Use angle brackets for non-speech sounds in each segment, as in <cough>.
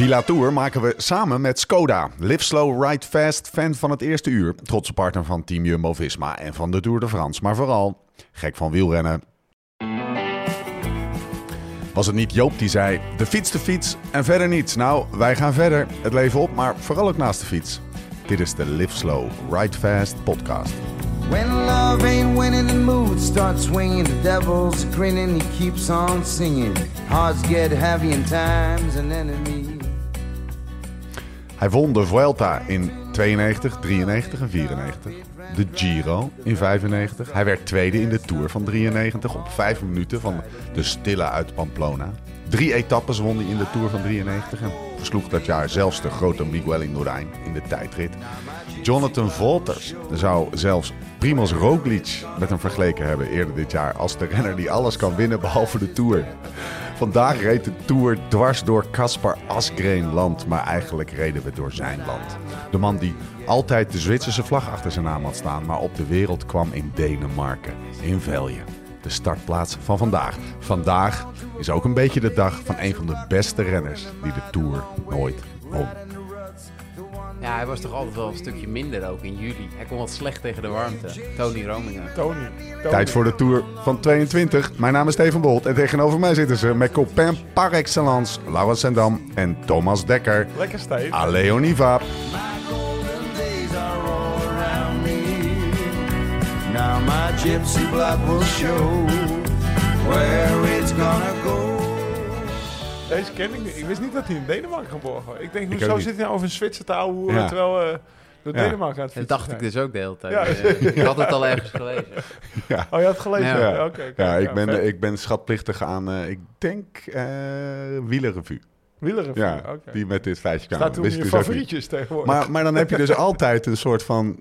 Villa Tour maken we samen met Skoda. Live slow, ride fast, fan van het eerste uur. Trotse partner van Team Jumbo-Visma en van de Tour de France. Maar vooral gek van wielrennen. Was het niet Joop die zei, de fiets, de fiets en verder niets. Nou, wij gaan verder, het leven op, maar vooral ook naast de fiets. Dit is de Live Slow, Ride Fast podcast. When love ain't winning, the mood starts. The devil's grinning, he keeps on singing. Hearts get heavy in time's an enemy. Hij won de Vuelta in 92, 93 en 94. De Giro in 95. Hij werd tweede in de Tour van 93 op vijf minuten van de stille uit Pamplona. Drie etappes won hij in de Tour van 93 en versloeg dat jaar zelfs de grote Miguel Indurain in de tijdrit. Jonathan Volters zou zelfs Primoz Roglic met hem vergeleken hebben eerder dit jaar als de renner die alles kan winnen behalve de Tour. Vandaag reed de Tour dwars door Caspar Asgreen land, maar eigenlijk reden we door zijn land. De man die altijd de Zwitserse vlag achter zijn naam had staan, maar op de wereld kwam in Denemarken, in Velje. De startplaats van vandaag. Vandaag is ook een beetje de dag van een van de beste renners die de Tour nooit won. Ja, hij was toch altijd wel een stukje minder ook in juli. Hij kon wat slecht tegen de warmte. Tony Romingen. Tony. Tony. Tijd voor de Tour van 22. Mijn naam is Steven Bolt en tegenover mij zitten ze met copain par excellence Laurens Sendam en Thomas Dekker. Lekker Steve. Aleoniva. My golden days are all around me. Now my gypsy blood will show where it's gonna go. Deze ken ik niet. Ik wist niet dat hij in Denemarken geboren was. Ik denk, hoezo zit hij nou over een Zwitser te ouwe hoeren Ja. terwijl we door Ja. Denemarken aan het Dat dacht ik dus ook de hele tijd. Ja. Eh, Ik had het al ergens gelezen. Ja. Oh, je had het gelezen? Ja. Ja, oké. oké, Ja, ik ben, ik ben schatplichtig aan, eh, ik denk, eh Wielerrevue. Wielerrevue, Ja, die met dit feitje kwam. Staat toen je dus favorietjes tegenwoordig. Maar, maar dan heb je dus altijd een soort van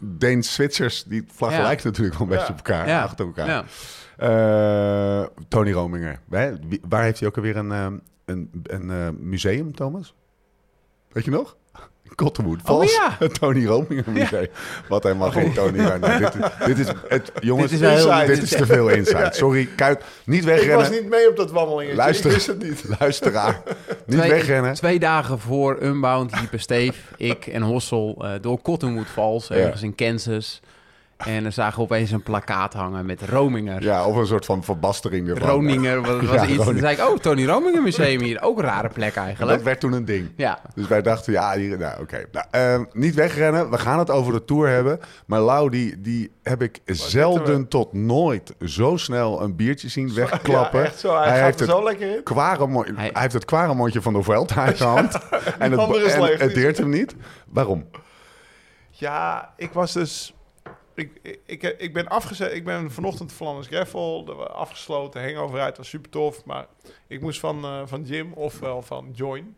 Deens-Zwitsers. Die vlaggen Ja. lijken natuurlijk wel een beetje op elkaar, Ja. achter elkaar. Ja. Eh, Tony Rominger. Hè? Waar heeft hij ook alweer een, eh, een, een eh, museum, Thomas? Weet je nog? <laughs> Kottenwood. Oh, Vals. ja. Het <laughs> Tony Rominger Museum. Wat helemaal geen Tony zijn. Nee, dit, is- dit is het, jongens, Dit is dit is te veel insight. Sorry, Kuit. Niet ik was wegrennen. niet mee op dat wandelingetje. Luister. Ik wist het niet. <laughs> Luisteraar. Niet Twee, wegrennen. twee dagen voor Unbound liepen Steve, ik en Hossel eh, door Cottonwood Falls, Ja. ergens in Kansas. En dan zagen we opeens een plakkaat hangen met Rominger. Ja, of een soort van verbastering ervan. Roninger, wat was <laughs> Ja, iets. Toen Roning. zei ik, oh, Tony Rominger Museum hier. Ook een rare plek En eigenlijk. dat werd toen een ding. Ja, Dus wij dachten, ja, hier, nou, oké. Nou, ehm, niet wegrennen. We gaan het over de Tour hebben. Maar Lau, die, die heb ik zelden tot nooit zo snel een biertje zien wegklappen. Ja, echt zo. Hij, gaat heeft er het zo lekker in. kwaremo- hij... Hij- heeft het kwaremondje van de Vuelta zijn hand. <laughs> en het, en het deert hem niet. Waarom? Ja, ik was dus... Ik, ik, ik, ben afgezet. Ik ben vanochtend Flanders Greffel afgesloten. Hangover uit was super tof. Maar ik moest van, eh, van Jim, ofwel van Join.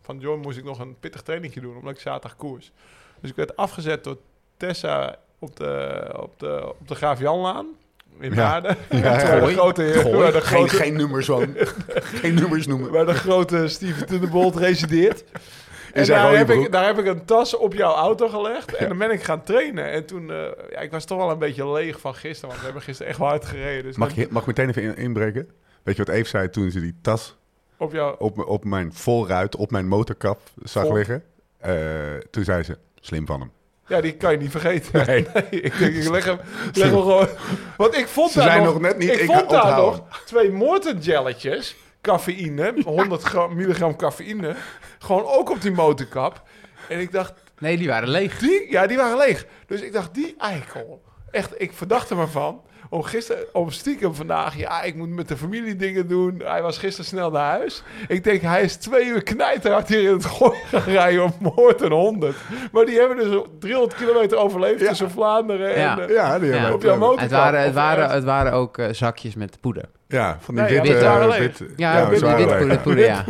Van Join moest ik nog een pittig trainingje doen, omdat ik zaterdag koers. Dus ik werd afgezet door Tessa op de, op de, op de Graaf Janlaan. In Ja. Ja, <laughs> de grote, de geen, grote, geen nummers, zoon. <laughs> geen nummers noemen. waar de grote Steven Tunnebolt resideert. En daar heb, broek. ik, daar heb ik een tas op jouw auto gelegd. En dan ben ik gaan trainen. En toen, eh, ja, ik was toch wel een beetje leeg van gisteren. Want we hebben gisteren echt wel hard gereden. Dus Mag, je, mag ik meteen even in- inbreken? Weet je wat Eve zei toen ze die tas op jou... op, op mijn voorruit, op mijn motorkap zag Vol. liggen? Eh, toen zei ze, slim van hem. Ja, die kan je niet vergeten. <laughs> <laughs> Nee. ik denk, ik leg hem, leg hem gewoon... Want ik vond Ze daar zijn nog, nog net niet- Ik, ik vond daar onthouden. nog twee Morten-jelletjes. Cafeïne, 100 gram, milligram cafeïne. Gewoon ook op die motorkap. En ik dacht, nee, die waren leeg. Die, ja, die waren leeg. Dus ik dacht, die eikel. Echt, ik verdacht er maar van. Om gisteren, om stiekem vandaag, ja, ik moet met de familie dingen doen. Hij was gisteren snel naar huis. Ik denk, hij is twee uur knijterhard hier in het gooi gaan rijden op moord en 100. Maar die hebben dus 300 kilometer overleefd Ja. tussen Vlaanderen Ja. en... eh, Ja, die Ja. hebben Op jouw motor. Het waren, het waren, het waren ook eh, zakjes met poeder. Ja, van die Nee, ja, witte... witte eh, Ja, witte- witte poeder, poeder, ja.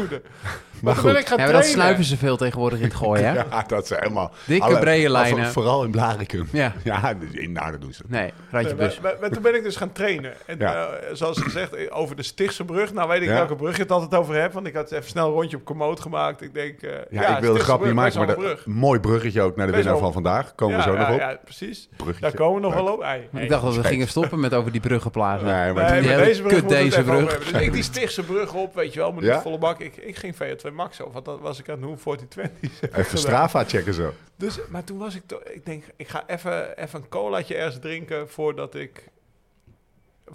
Maar goed. ik gaan Ja, maar dat snuiven ze veel tegenwoordig in het gooien, hè? <laughs> Ja, dat is helemaal... Dikke alle- brede lijnen. Vooral in Blaricum. Ja. <laughs> Ja, in Naarden doen ze. Nee, bus. maar, maar- maar toen ben ik dus gaan trainen. En Ja. eh, zoals gezegd, eh, over de Stichtse brug. Nou weet ik Ja. welke brug je het altijd over hebt. Want ik had even snel een rondje op Komoot gemaakt. Ik denk, eh, Ja, ja, ik wil de Stichtse grap niet maken, maar mooi bruggetje ook naar de winnaar van vandaag. Komen ja, we zo ja, nog op. Ja, precies. Bruggetje. Daar komen we nog wel op. Ik dacht dat we gingen stoppen met over die bruggen plaatsen. Nee, maar deze brug deze brug. Dus ik die Stichtse brug op, weet je wel, met volle bak. Ik, ik ging VO2 Maxo. Want dat was ik aan het doen voor die 20's. Even <laughs> Strava checken zo. Dus, maar toen was ik toch... Ik denk, ik ga even, even een colaatje ergens drinken voordat ik...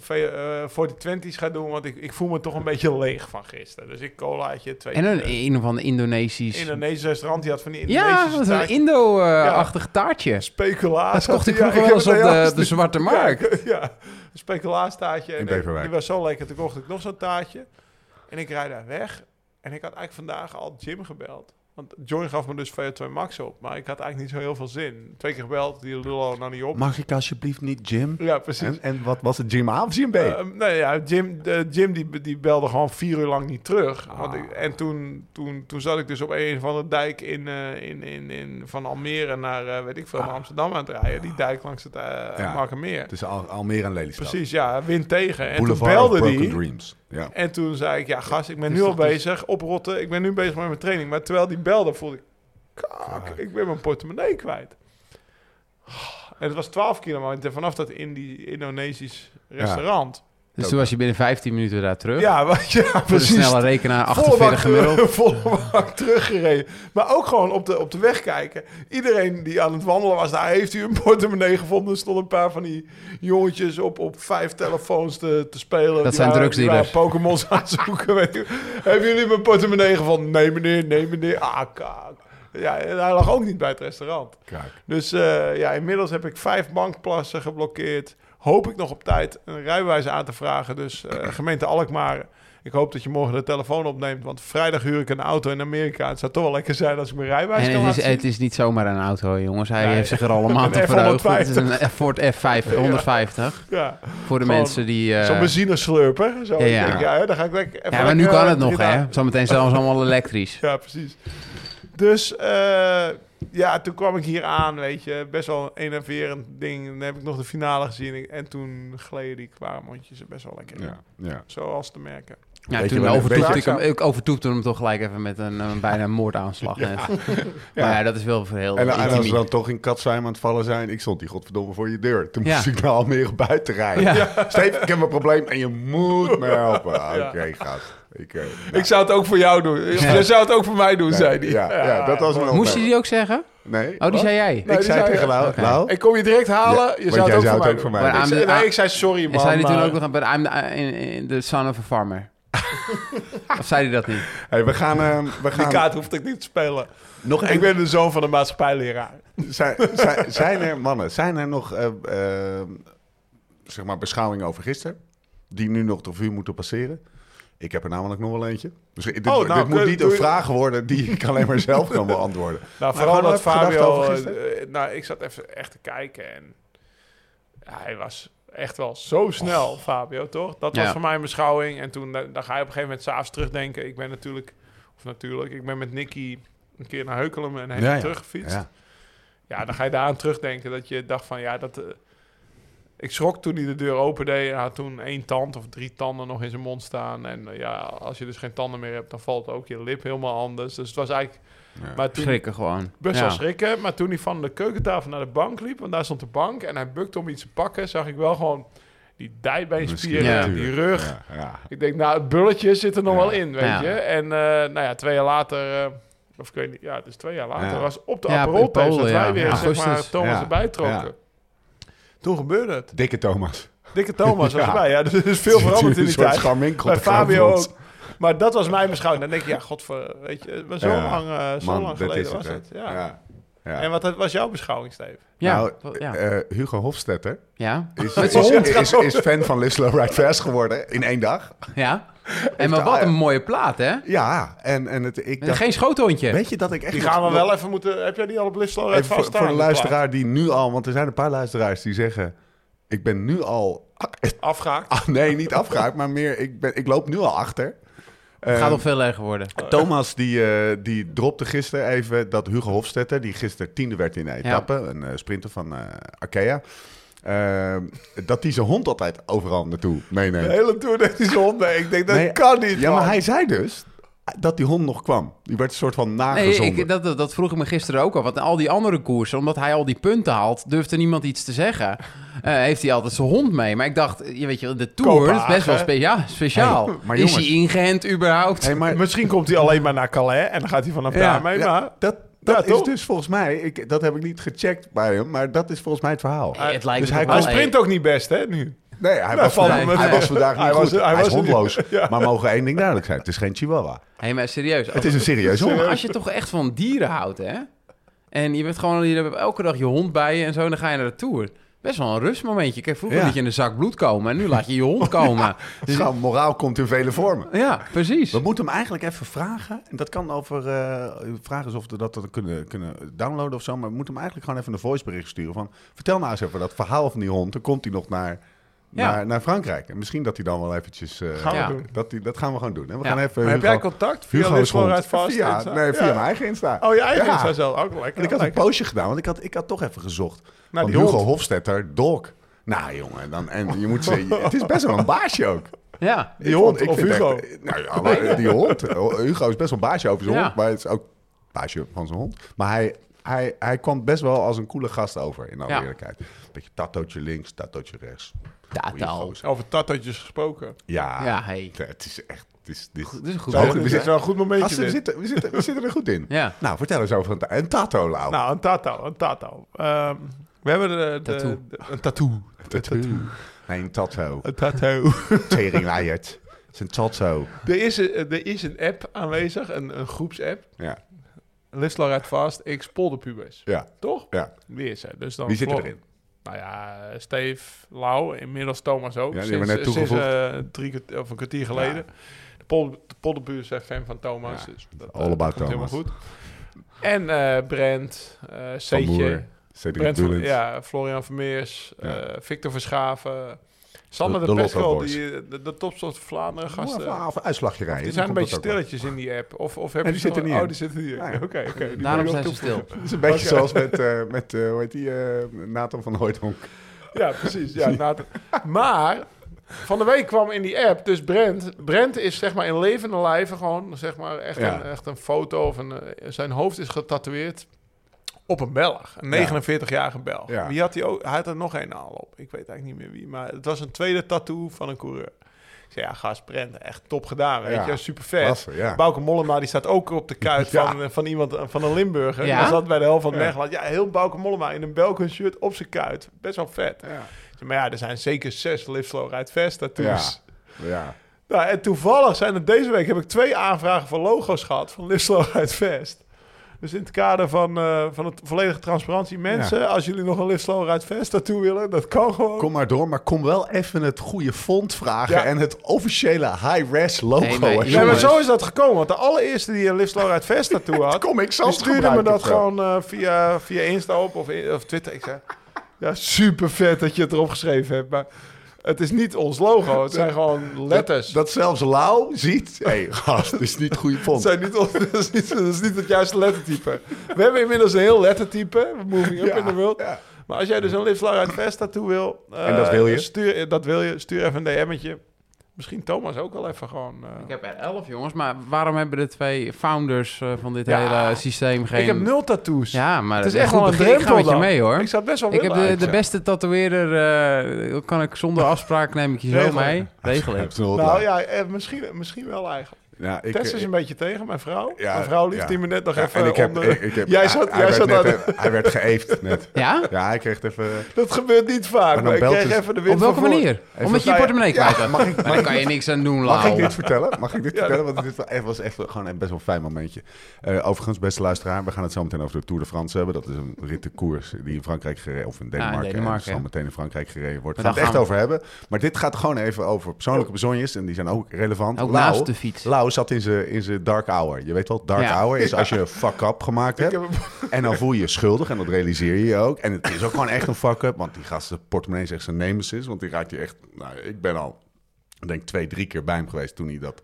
eh voor die 20's ga doen, want ik, ik voel me toch een beetje leeg van gisteren. Dus ik colaatje, twee... En een, een of ander Indonesisch... Indonesisch restaurant, die had van die ja, Indonesische dat is een. Indo-achtig taartje. Speculaas. Dat kocht ik Ja, vroeger wel eens op de, de Zwarte Markt. Ja, een speculaastaartje. In En Beverwijk. Die was zo lekker. Toen kocht ik nog zo'n taartje. En ik rijd daar weg. En ik had eigenlijk vandaag al Jim gebeld. Want Join gaf me dus VO2 Max op. Maar ik had eigenlijk niet zo heel veel zin. Twee keer gebeld, die lul nou niet op. Mag ik alsjeblieft niet Jim? ja, precies. En, en wat was het, Jim A of Jim B? Eh, nee, ja, Jim, Jim die, die belde gewoon vier uur lang niet terug. Ah. Want ik, en toen, toen, toen zat ik dus op een van de dijk in, eh, in, in, in, van Almere naar, eh, weet ik veel, naar Amsterdam aan het rijden. Die dijk langs het uh, Ah. Ja. Markermeer. Tussen Al Almere en Lelystad. Precies, ja, wind tegen. En Boulevard toen belde Broken die. Dreams. Ja. En toen zei ik, ja gast, ik ben is nu al dus- bezig, oprotten. Ik ben nu bezig met mijn training. Maar terwijl die belde, voelde ik, kak, ik ben mijn portemonnee kwijt. En het was 12 kilometer vanaf dat in die Indonesisch restaurant. Dus toen was je binnen 15 minuten daar terug. Ja, wat, <laughs> ja Voor de precies. snelle rekenaar, Volle bak 48 gemiddeld. <laughs> Volle bak teruggereden. Maar ook gewoon op de, op de weg kijken. Iedereen die aan het wandelen was, daar heeft u een portemonnee gevonden. Er stonden een paar van die jongetjes op, op vijf telefoons te, te spelen. Die zijn drugsdealers. die Pokémon's aan het zoeken. weet. Hebben jullie mijn portemonnee gevonden? Nee meneer, nee meneer. Ah, kak. Ja, en hij lag ook niet bij het restaurant. Kijk. Dus eh, ja, inmiddels heb ik vijf bankplassen geblokkeerd. Hoop ik nog op tijd een rijbewijs aan te vragen. Dus eh, gemeente Alkmaar, ik hoop dat je morgen de telefoon opneemt. Want vrijdag huur ik een auto in Amerika. Het zou toch wel lekker zijn als ik mijn rijbewijs kan En het laten is, het is niet zomaar een auto, jongens. Hij Nee. heeft zich er al een <laughs> maand Een op verheugd. Het is F150. een Ford F5 150. Ja, Voor de Gewoon mensen die... eh, zo'n benzineslurper. Zo, ja, Ik ja. denk, ja, dan ga ik lekker even ja, maar nu kan eh, het nog, hè. Zometeen zelfs allemaal elektrisch. Ja, precies. Dus ja, toen kwam ik hier aan, weet je. Best wel een enerverend ding. Dan heb ik nog de finale gezien. En toen gleden die kwaarmondjes er best wel lekker in. Ja, ja. Zoals te merken. Ja, Weet toen overtoepte ik hem, ik overtoepte hem toch gelijk even met een, een bijna moordaanslag. net. <laughs> Maar ja, dat is wel voor heel En, en als we dan toch in Katzwijm aan het vallen zijn, ik stond die godverdomme voor je deur. Toen Ja. moest ik naar Almere buiten rijden. Ja. Steve, ik heb een probleem en je moet me <laughs> helpen. Ja. Oké, gast. Ik, eh, Ik zou het ook voor jou doen. <laughs> Je zou het ook voor mij doen, Nee, zei hij. ja, ja, dat was wel- Moest je die ook zeggen? Nee. Oh, die Wat? zei jij. ik die zei tegen Lau, Oké. Lau, Ik kom je direct halen. Ja, je zou het ook zou voor het mij ook voor doen. mij doen. Ik Maar zei- nee, ik zei sorry, man. En zei hij toen ook nog, but I'm the, in, in the son of a farmer? <laughs> of zei hij dat niet? hey, we gaan, eh, we Die gaan kaart hoefde ik niet te spelen. nog Ik ben de zoon van een maatschappijleraar. Zijn, <laughs> zijn, zijn er, mannen, zijn er nog eh, eh, zeg maar beschouwingen over gisteren? Die nu nog de vuur moeten passeren? Ik heb er namelijk nog wel eentje. Dus dit, Oh, nou, dit moet kun- niet een vraag worden die ik alleen maar zelf kan <laughs> beantwoorden. Nou, Maar vooral dat Fabio... gisteren? eh, nou, ik zat even echt te kijken en... Hij was echt wel zo snel, Fabio, toch? Dat was Ja. voor mij een beschouwing. En toen dan ga je op een gegeven moment s'avonds terugdenken. Ik ben natuurlijk... Of natuurlijk, ik ben met Nicky een keer naar Heukelum en heen teruggefietst. Ja. Ja, dan ga je daaraan terugdenken dat je dacht van ja, dat. Ik schrok toen hij de deur opende. Hij had toen één tand of drie tanden nog in zijn mond staan. En eh, ja, als je dus geen tanden meer hebt, dan valt ook je lip helemaal anders. Dus het was eigenlijk. Ja. Maar toen, Schrikken gewoon. best Ja. wel schrikken. Maar toen hij van de keukentafel naar de bank liep, want daar stond de bank en hij bukte om iets te pakken, zag ik wel gewoon die dijbeenspieren, Ja. die rug. Ja, ja. Ik denk, nou, het bulletje zit er nog Ja. wel in, weet Ja. je. En eh, nou ja, twee jaar later, eh, of ik weet niet, ja, het is twee jaar later, Ja. was op de Ja, Aperol dat wij ja. weer, Ja, zeg maar. Thomas Ja. erbij trokken. Toen gebeurde het. Dikke Thomas. Dikke Thomas was <laughs> Ja. erbij. Ja, er is veel <laughs> veranderd in die tijd. Bij Fabio ook. Maar dat was mijn beschouwing. Dan denk je, ja, godver, weet je, zo Ja. lang, eh, zo Man, lang geleden was hè. het. Ja. Ja. En wat was jouw beschouwing, Steve? Ja. Nou, ja. eh, Hugo Hofstetter ja. is, <laughs> is, is, is fan van Live Slow Ride Fast geworden in één dag. ja. En maar wat een mooie plaat, hè? Ja, en, en het, ik dacht, Geen schoothondje. weet je dat ik echt Die gaan we wel even moeten... Heb jij die al op Lisslo Even voor, voor de luisteraar die nu al, want er zijn een paar luisteraars die zeggen: Ik ben nu al. Afgehaakt. Ah, nee, niet afgehaakt, maar meer. Ik, ben, ik loop nu al achter. Het gaat Eh, nog veel erger worden. <laughs> Thomas die, eh, die dropte gisteren even dat Hugo Hofstetter, die gisteren tiende werd in de etappe, een eh, sprinter van eh, Arkea, eh, dat hij zijn hond altijd overal naartoe De meeneemt. hele tour deed hij zijn hond mee. Ik denk, dat Nee, kan niet, Ja, man. maar hij zei dus, dat die hond nog kwam. Die werd een soort van Nee, nagezonden. ik, dat, dat, vroeg ik me gisteren ook al. Want al die andere koersen, omdat hij al die punten haalt, durfde niemand iets te zeggen. Eh, heeft hij altijd zijn hond mee. Maar ik dacht, je weet je, de Tour is best wel Kopenhagen. spe ja, speciaal. Hey, maar is hij ingehend überhaupt? Hey, maar Misschien komt hij alleen maar naar Calais en dan gaat hij vanaf Ja. daar mee. Ja, maar dat, dat Ja, is dus volgens mij, ik, dat heb ik niet gecheckt bij hem, maar dat is volgens mij het verhaal. Hey, het lijkt Dus hij hij sprint ook niet best, hè, nu. Nee, hij, Nou, was, vandaag, hij was vandaag niet Hij goed. was- Hij, was hondloos. <laughs> Ja. Maar mogen één ding duidelijk zijn. Het is geen chihuahua. Hé, maar serieus. Het is een serieus hond. Als je toch echt van dieren houdt, hè? En je bent gewoon je hebt elke dag je hond bij je en zo, en dan ga je naar de tour. Best wel een rustmomentje. Kijk, vroeger Ja. liet je in een zak bloed komen en nu laat je je hond <laughs> komen. Dus gewoon, moraal komt in vele vormen. Ja, precies. We moeten hem eigenlijk even vragen. En dat kan over. eh vragen is of we dat, dat kunnen, kunnen downloaden of zo. Maar we moeten hem eigenlijk gewoon even een voicebericht sturen. Van, vertel nou eens even dat verhaal van die hond. Dan komt hij nog naar, Ja. naar, naar Frankrijk. En misschien dat hij dan wel eventjes. eh, Gaan we Ja. doen. dat, die, dat gaan we gewoon doen. En we Ja. gaan even. Maar heb Hugo- jij contact via uit vast? Via, Insta? nee, via Ja. mijn eigen Insta. Oh, je eigen Ja. Insta zelf. Ook lekker. En ik had een postje gedaan, want ik had, ik had toch even gezocht. Die Hugo hond. Hofstetter, dog. Nou jongen, dan, en je moet zeggen, <laughs> het is best wel een baasje ook. Ja. Die Ik hond vond- ik of Hugo? echt- nou ja, maar die hond. Hugo is best wel een baasje over zijn Ja. hond, maar het is ook baasje van zijn hond. Maar hij, hij, hij kwam best wel als een coole gast over, in alle Ja. eerlijkheid. Beetje tatootje links, tatootje rechts. Tato. Over tattootjes gesproken. Ja, Ja, hey. het is echt... Het is, dit, Dit is een goed Zo, hoor. we Dit is zitten- wel een goed momentje. Gasten, we, zitten, we, zitten, we zitten er goed in. <laughs> Ja. Nou, vertel eens over een, een tato, Lau. Nou, een tato, een tato. Ehm, we hebben de, de, Tattoo. de- een tattoo. tattoo. Nee, een tato. Een tattoo. <laughs> Tering Leijert. Het is een tato. er, is een, er is een app aanwezig, een, een groepsapp. Ja, Listler uit Fast, X Polderpubers. ja, Toch? ja. Wie is hij? Dus dan Wie zit erin? Nou ja, Steve, Lau, inmiddels Thomas ook. Ja, die sinds net sinds toegevoegd. eh, drie, of een kwartier geleden. De, Pol, de Polderbuur is echt fan van Thomas. Ja, dus dat, all eh, about komt helemaal Thomas. goed. En eh Brent, eh Van Seetje, Brent ja, Florian Vermeers, Ja. eh, Victor Verschaven, Sander De- de, de Pesco, die, de, de topsoort Vlaanderen Gasten. gasten. Of uitslagje rijden. Die dan zijn een beetje stilletjes in die app. Of, of heb Nee, je die zitten niet Oh, die zitten hier. Ja. Oké, oké. die Daarom zijn ze stil. Het is een beetje zoals met, eh, met eh, hoe heet die, eh, Nathan van Hooydonk. Ja, precies. Ja, Nathan. Maar van de week kwam in die app dus Brent. Brent is zeg maar in levende lijven gewoon zeg maar echt, Ja. een, echt een foto of een, eh, zijn hoofd is getatoeëerd op een Belg. Een 49-jarige Belg. Ja. Wie had hij ook? Hij had er nog een al op. Ik weet eigenlijk niet meer wie. Maar het was een tweede tattoo van een coureur. Ik zei, ja, gast, Brent, echt top gedaan, weet Ja. je. Super vet. Klasse, ja. Bauke Mollema, die staat ook op de kuit <laughs> Ja. van, van iemand, van een Limburger. Ja? Die zat bij de helft van het Ja. Mechelen. Ja, heel Bauke Mollema in een Belgisch shirt op zijn kuit. Best wel vet. Ja. Maar ja, er zijn zeker zes Live Slow Ride Fest tattoos. ja. Nou, en toevallig zijn er deze week heb ik twee aanvragen voor logo's gehad van Ride Fest. Dus in het kader van, eh, van het volledige transparantie. Mensen, als jullie nog een Live Slow Ride Fest tattoo willen, dat kan gewoon. Kom maar door, maar kom wel even het goede font vragen Ja. en het officiële high-res logo. Nee, maar zo. maar jongens. zo is dat gekomen. Want de allereerste die een Live Slow Ride Fest tattoo had, <laughs> Kom ik stuurde me dat gewoon eh, via, via Insta op of, of Twitter. Ik zei, ja, super vet dat je het erop geschreven hebt. Maar het is niet ons logo. Het zijn gewoon letters. Dat, dat zelfs Lau ziet. Hé, hey, <laughs> gast, dit is niet het goede Dat, font. zijn niet, <laughs> dat, is niet, dat is niet het juiste lettertype. We hebben inmiddels een heel lettertype. Moving up Ja, in the world. ja. Maar als jij dus een Live Slow Ride Fest tattoo wil... eh, En dat wil je? Stuur, dat wil je. Stuur even een DM'tje. Misschien Thomas ook wel even gewoon... eh, Ik heb er elf jongens, maar waarom hebben de twee founders eh, van dit Ja. hele systeem geen... Ik heb nul tattoos. Ja, maar Het is echt wel een drempel met je mee hoor. Ik zou het best wel Ik heb de, de beste tatoeëerder, eh, kan ik zonder afspraak neem ik je zo mee. Regelen. Nog Nou ja, eh, misschien, misschien wel eigenlijk. Ja, ik, Tess is eh, een beetje tegen, mijn vrouw. ja, mijn vrouw lief ja. die me net nog ja, even en ik heb, onder- ik, ik heb, Jij hij- zat, hij jij werd zat net, aan- Hij werd geëefd net. <laughs> Ja? Ja, hij kreeg even... Dat gebeurt niet vaak, Maar maar, dan ik belt kreeg het- even de wind Op welke manier? Omdat je je Ja, portemonnee ja, kwijt bent. mag ik- daar kan je niks aan doen, Mag ik dit vertellen? Mag ik dit Ja, vertellen? Want dit was echt- was echt gewoon een best wel een fijn momentje. Eh, overigens, beste luisteraar, we gaan het zo meteen over de Tour de France hebben. Dat is een rittenkoers die in Frankrijk gereden, of in Denemarken, Ah, Denemarken, zal ja. meteen in Frankrijk gereden wordt. We gaan het echt over hebben. Maar dit gaat gewoon even over persoonlijke bezonjes en die zijn ook relevant. Ook naast de fiets. Lau zat in zijn in zijn dark hour. Je weet wel, dark Ja. hour is als je een fuck-up gemaakt hebt. <laughs> En dan voel je je schuldig en dat realiseer je je ook. En het is ook gewoon echt een fuck-up, want die gast, de portemonnee is echt zijn nemesis. Want die raakt je echt... Nou, ik ben al, ik denk twee, drie keer bij hem geweest toen hij dat...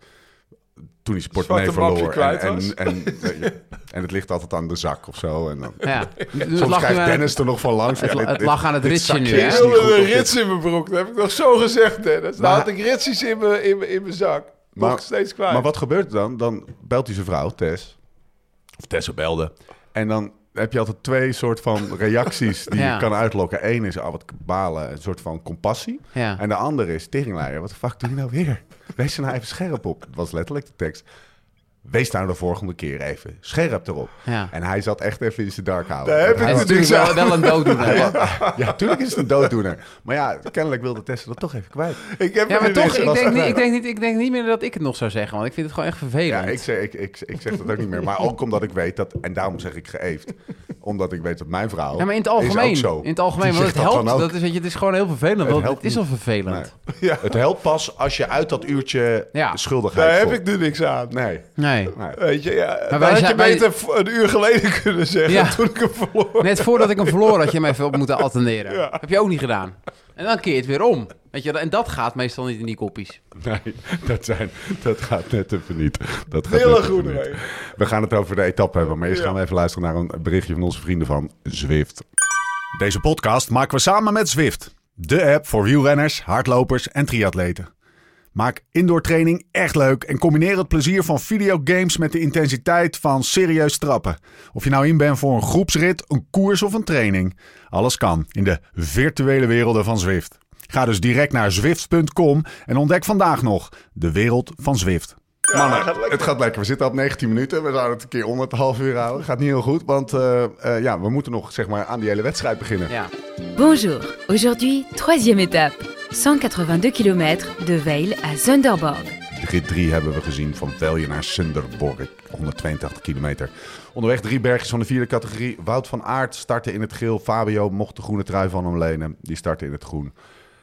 Toen hij zijn mapje verloor. En, en, en, en, het ligt altijd aan de zak of zo. En dan, Ja. Soms krijgt je- Dennis er nog van langs. Het- Ja, dit- het dit- lag aan het ritje nu? Ik wilde een rits in mijn broek. Dat heb ik nog zo gezegd, Dennis. Nou Maar- had ik ritsies in mijn, in mijn, in mijn zak. Nog steeds kwijt. Maar wat gebeurt er dan? Dan belt hij zijn vrouw, Tess. Of Tessa belde. En dan heb je altijd twee soort van reacties die Ja. je kan uitlokken. Eén is, oh, wat balen, een soort van compassie. Ja. En de andere is, teringleier, wat de fuck doe je nou weer? <laughs> Wees er nou even scherp op. Dat was letterlijk de tekst. Wees nou de volgende keer even scherp erop. Ja. En hij zat echt even in zijn dark houden. Daar heb hij ik is niks wel, wel een dooddoener. Ja, tuurlijk is het een dooddoener. Maar ja, kennelijk wilde Tessa dat toch even kwijt. Ik heb Ja, maar toch, ik denk, niet, ik, denk niet, ik denk niet meer dat ik het nog zou zeggen, want ik vind het gewoon echt Ja, vervelend. ik zeg, ik, ik, ik zeg dat ook niet meer. Maar ook omdat ik weet dat, en daarom zeg ik geëefd, omdat ik weet dat mijn vrouw. Ja, maar in het is algemeen, ook zo. in het algemeen, want het dat helpt. Dat is, weet je, het is gewoon heel vervelend, Het het is al vervelend. Ja, Het helpt pas als je uit dat uurtje Ja. schuldigheid daar heb ik nu niks aan. Nee. Nee. Nee. Weet je, ja, wij dan had zijn- je beter een uur geleden <laughs> kunnen zeggen Ja. toen ik hem verloor. Net voordat ik hem verloor had je hem even op moeten attenderen. Ja. Heb je ook niet gedaan. En dan keer je het weer om. Weet je, en dat gaat meestal niet in die koppies. Nee, dat, zijn, dat gaat net even niet. Dat gaat niet. reden. We gaan het over de etappe hebben, maar eerst Ja. gaan we even luisteren naar een berichtje van onze vrienden van Zwift. Deze podcast maken we samen met Zwift, de app voor wielrenners, hardlopers en triatleten. Maak indoor training echt leuk en combineer het plezier van videogames met de intensiteit van serieus trappen. Of je nou in bent voor een groepsrit, een koers of een training. Alles kan in de virtuele werelden van Zwift. Ga dus direct naar zwift.com en ontdek vandaag nog de wereld van Zwift. Mannen, gaat lekker. het gaat lekker. We zitten op 19 minuten. We zouden het een keer onder het half uur houden. Gaat niet heel goed, want eh, eh, ja, we moeten nog zeg maar, aan die hele wedstrijd beginnen. Ja. Bonjour, aujourd'hui, troisième étape. 182 km de Veil à Zunderborg. Rit 3 hebben we gezien van Velje naar Sunderborg. 182 kilometer. Onderweg drie bergjes van de vierde categorie. Wout van Aert startte in het geel. Fabio mocht de groene trui van hem lenen. Die startte in het groen.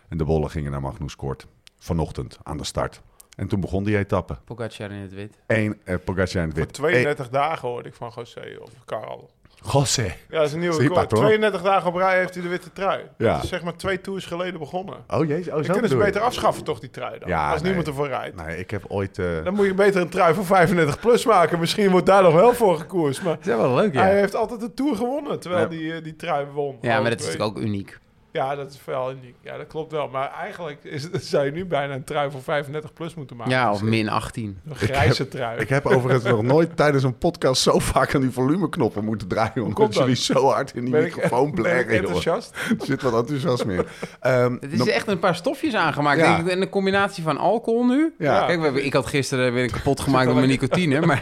En de bollen gingen naar Magnus Kort. Vanochtend aan de start. En toen begon die etappe. Pogacar in het wit. Eén uh, Pogacar in het Voor wit. 32 dagen hoorde ik van José of Karl. José. Ja, dat is een nieuwe Zie je, record. patroon? 32 dagen op rij heeft hij de witte trui. Ja. Dat is zeg maar twee tours geleden begonnen. Oh jezus, oh, Dan zo kunnen ze beter afschaffen toch, die trui dan. Ja, als nee. niemand ervoor rijdt. Nee, ik heb ooit... eh, Dan moet je beter een trui van 35 plus maken. Misschien wordt daar nog wel voor gekoerst. Maar <laughs> Dat is wel leuk, ja. hij heeft altijd de Tour gewonnen, terwijl Ja. die, eh, die trui won. Ja, Oh, maar dat is natuurlijk ook uniek. Ja, dat is wel uniek. Ja, dat klopt wel. Maar eigenlijk is, <laughs> zou je nu bijna een trui van 35 plus moeten maken. Ja, of min 18. Een grijze trui. Ik heb overigens nog nooit <laughs> tijdens een podcast zo vaak aan die volumeknoppen moeten draaien. Omdat jullie zo hard in die Ben ik- microfoon ben ik blaren, enthousiast? <laughs> Er zit wat enthousiasme in. Ehm, Het is nog- echt een paar stofjes aangemaakt. Ja. Denk ik, en een combinatie van alcohol nu. Ja. Kijk, we ik had gisteren weer kapot gemaakt door mijn nicotine. Maar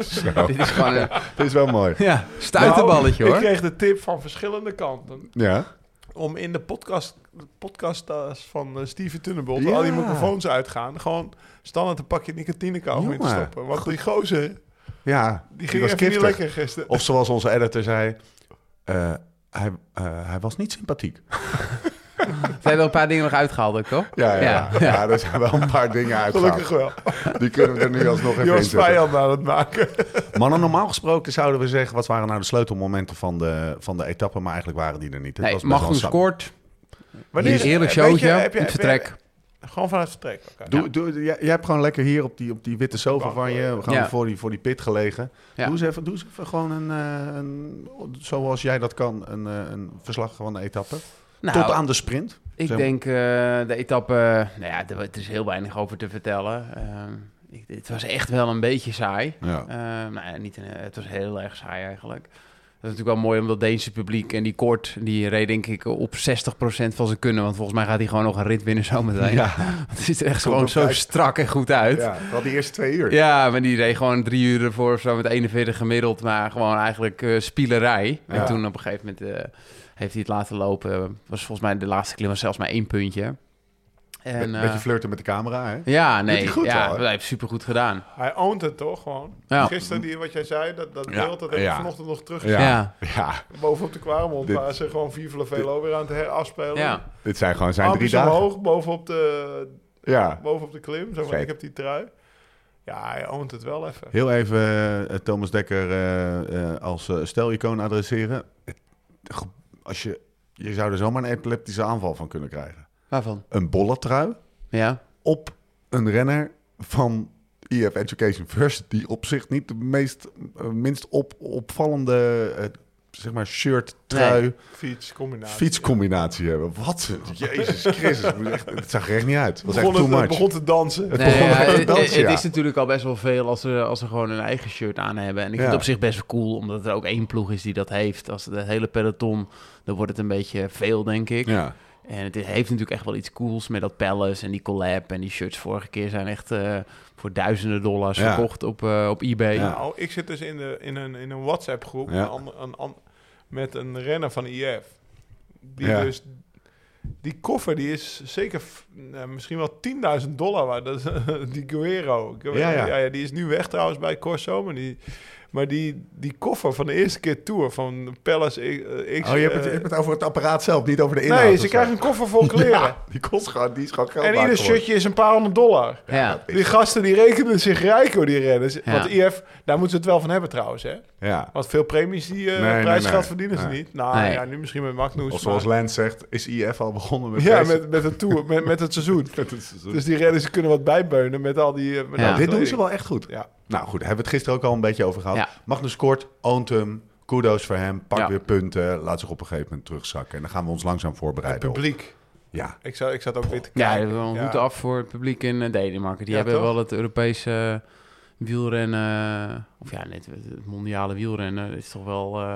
dit is gewoon een Dit is wel mooi. ja, stuiterballetje Nou, hoor. Ik kreeg de tip van verschillende kanten. Ja. Om in de podcast, podcasttas van uh, Steven Tunnebolt, Ja. al die microfoons uitgaan. Gewoon standaard een pakje nicotinekauw in te stoppen. Want die gozer, Ja, die ging was even niet lekker gisteren. Of zoals onze editor zei... eh, hij, eh, hij was niet sympathiek. <laughs> Zijn er een paar dingen nog uitgehaald ook, toch? Ja, ja, ja. Er zijn wel een paar dingen <laughs> Gelukkig uitgehaald. wel. Die kunnen we er nu alsnog even Je was inzetten. vijand aan het maken. Mannen, normaal gesproken zouden we zeggen... wat waren nou de sleutelmomenten van de, van de etappe... maar eigenlijk waren die er niet. Het Nee, was wel Magnus sap- Kort. Wanneer Hier, heerlijk weet je, showtje. heb je- Het heb je- vertrek. Gewoon vanuit het vertrek. oké. Doe, doe, jij, jij hebt gewoon lekker hier op die, op die witte sofa Bank, van je... ja. We gaan Ja. voor, die, voor die pit gelegen. Ja. Doe, eens even, doe eens even gewoon een, eh, een... Zoals jij dat kan, een, eh, een verslag van de etappe. Nou, Tot aan de sprint. Ik Zeg- denk eh, de etappe... Nou ja, er, is heel weinig over te vertellen. Ehm, ik, het was echt wel een beetje saai. Ja. Ehm, nou ja, niet het was heel erg saai eigenlijk. Dat is natuurlijk wel mooi om dat Deense publiek en die kort, die reed denk ik op 60% van zijn kunnen. Want volgens mij gaat hij gewoon nog een rit winnen zometeen. Ja. <laughs> Het ziet er echt Komt gewoon zo strak en goed uit. Ja. Ja, wel die eerste twee uur. maar die reed gewoon drie uur ervoor of zo met 41 gemiddeld. Maar gewoon eigenlijk eh, spielerij. Ja. En toen op een gegeven moment eh, heeft hij het laten lopen. Was volgens mij de laatste klim was zelfs maar één puntje. En, Een eh, beetje flirten met de camera, hè? ja, nee. hij goed ja, wel, hij heeft supergoed gedaan. Hij oont het toch gewoon. Ja. Gisteren, die, wat jij zei, dat, dat Ja, beeld, dat heb ik ja. vanochtend nog terug Ja. Ja. Ja, Bovenop de Kwaremond, Dit- waar ze gewoon Vive la Velo weer aan het her- afspelen. Ja. dit zijn gewoon zijn drie Armpjes dagen. omhoog, bovenop de, Ja, bovenop de klim. Zo van, Vet. ik heb die trui. Ja, hij oont het wel even. heel even eh, Thomas Dekker eh, eh, als uh, stelicoon adresseren. Als je, je zou er zomaar een epileptische aanval van kunnen krijgen. Waarvan? Een bolletrui Ja. op een renner van EF Education First... die op zich niet de meest, eh, minst op, opvallende eh, zeg maar, shirt, trui, Fiets, combinatie. fietscombinatie hebben. Wat? Jezus Christus. ik moet echt- <laughs> Het zag er echt niet uit. Het was echt Begon, too het, much. begon te dansen. Het Nee, begon ja, met een het, ja. is natuurlijk al best wel veel als ze, als ze gewoon een eigen shirt aan hebben. En ik vind Ja. het op zich best wel cool, omdat er ook één ploeg is die dat heeft. Als het hele peloton, dan wordt het een beetje veel, denk ik. Ja. En het heeft natuurlijk echt wel iets cools met dat Palace en die collab. En die shirts vorige keer zijn echt eh, voor duizenden dollars Ja. verkocht op, eh, op eBay. Ja. Nou, ik zit dus in, de, in een, in een WhatsApp-groep Ja. een ander- een, an- met een renner van IF. Die Ja. dus... Die koffer die is zeker nou, misschien wel 10.000 dollar waard. Dat is, <laughs> die Guerrero. Ik- Ja, ja. ja, die is nu weg trouwens bij Corso. Maar die, maar die, die koffer van de eerste keer tour van Palace eh, X... Oh, je hebt, het, je eh, hebt het over het apparaat zelf, niet over de inhoud. nee, ze krijgen een koffer vol <laughs> kleren. Ja, die kost gewoon, die is gewoon geld en ieder shirtje is een paar honderd dollar. Ja. Die gasten die rekenen zich rijk door die renners. Ja. Want IF, daar moeten ze het wel van hebben trouwens. Hè? Ja. Want veel premies, die eh Nee, prijsgeld nee. verdienen ze Nee. niet. Nou Nee. ja, nu misschien met Magnus. Of zoals maar- Lance zegt, is IF al begonnen met ja, deze- met, met het tour, <laughs> met, met het seizoen. met het seizoen. Dus die renners kunnen wat bijbeunen met al die... eh, Met Ja. al Dit doen ze wel echt goed. Ja. Nou goed, hebben we het gisteren ook al een beetje over gehad. Ja. Magnus Kort, oont hem, kudos voor hem, pak Ja. weer punten, laat zich op een gegeven moment terugzakken. En dan gaan we ons langzaam Het voorbereiden. op- publiek. Ja, Ik, zou, ik zat ook weer te Ja, kijken. wel een Ja. hoed af voor het publiek in eh, Denemarken. Die Ja, hebben toch? wel het Europese wielrennen, of ja, net het mondiale wielrennen. is toch wel. eh,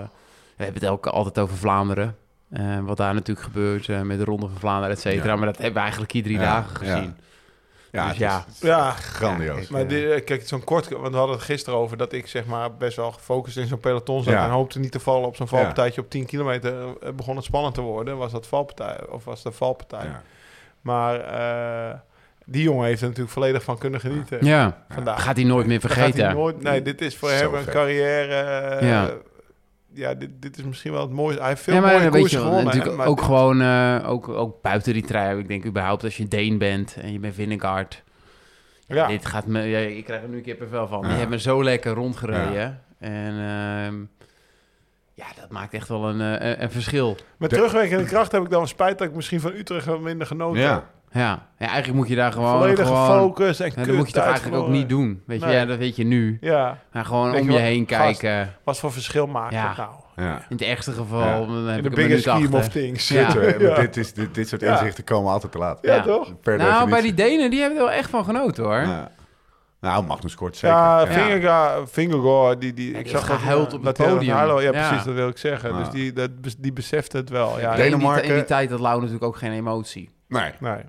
we hebben het ook altijd over Vlaanderen. Eh, wat daar natuurlijk gebeurt eh, met de Ronde van Vlaanderen, et cetera. Ja. Maar dat hebben we eigenlijk iedere drie Ja, dagen gezien. ja, Dus het ja. is- Ja, grandioos. ik- maar die, kijk, zo'n kort... Want we hadden het gisteren over dat ik zeg maar best wel gefocust in zo'n peloton zat. Ja. En hoopte niet te vallen op zo'n valpartijtje op 10 kilometer. begon het spannend te worden. Was dat valpartij? Of was dat valpartij? Ja. Maar eh, die jongen heeft er natuurlijk volledig van kunnen genieten. Ja, Vandaag. gaat hij nooit meer gaat hij vergeten. nooit, nee, dit is voor Zo hem een carrière. eh, Ja. ja, dit, dit is misschien wel het mooiste. Hij heeft veel ja, maar mooie weet je gewonnen. natuurlijk hè, ook dit- gewoon, eh, ook, ook buiten die trui. Ik denk überhaupt als je Deen bent en je bent Vinnegaard. Ja, Dit gaat me, ja, ik krijg er nu kippenvel van. Ja. Die hebben zo lekker rondgereden. En ehm, ja, dat maakt echt wel een, eh, een, een verschil. met De- terugwerkende kracht heb ik dan spijt dat ik misschien van Utrecht wat minder genoten heb. Ja, Ja. eigenlijk moet je daar gewoon... Volledig gewoon gefocust en ja, dat moet je toch eigenlijk ook niet doen. Weet je, Nee. ja, dat weet je nu. Ja, Maar gewoon om je heen gast, kijken. wat voor verschil maakt Ja. het nou? ja. In het ergste geval Ja. dan heb In de ik een bigger minuut scheme achter. of things. Ja. <laughs> Ja. dit, is, dit, dit soort Ja. inzichten komen altijd te laat. Ja, Ja. toch? Per Nou, bij die Denen, die hebben er wel echt van genoten hoor. Ja. Nou, Magnus Kort zeker. Ja. Vingegaard, Vingegaard, die, die, Ja, ik zag gehuild dat, op het podium. huilen- Ja, Ja. precies, dat wil ik zeggen. Ja. Dus die, dat, die beseft het wel. Ja, In die- Denemarken- In die, tijd had Lau natuurlijk ook geen emotie. Nee, nee.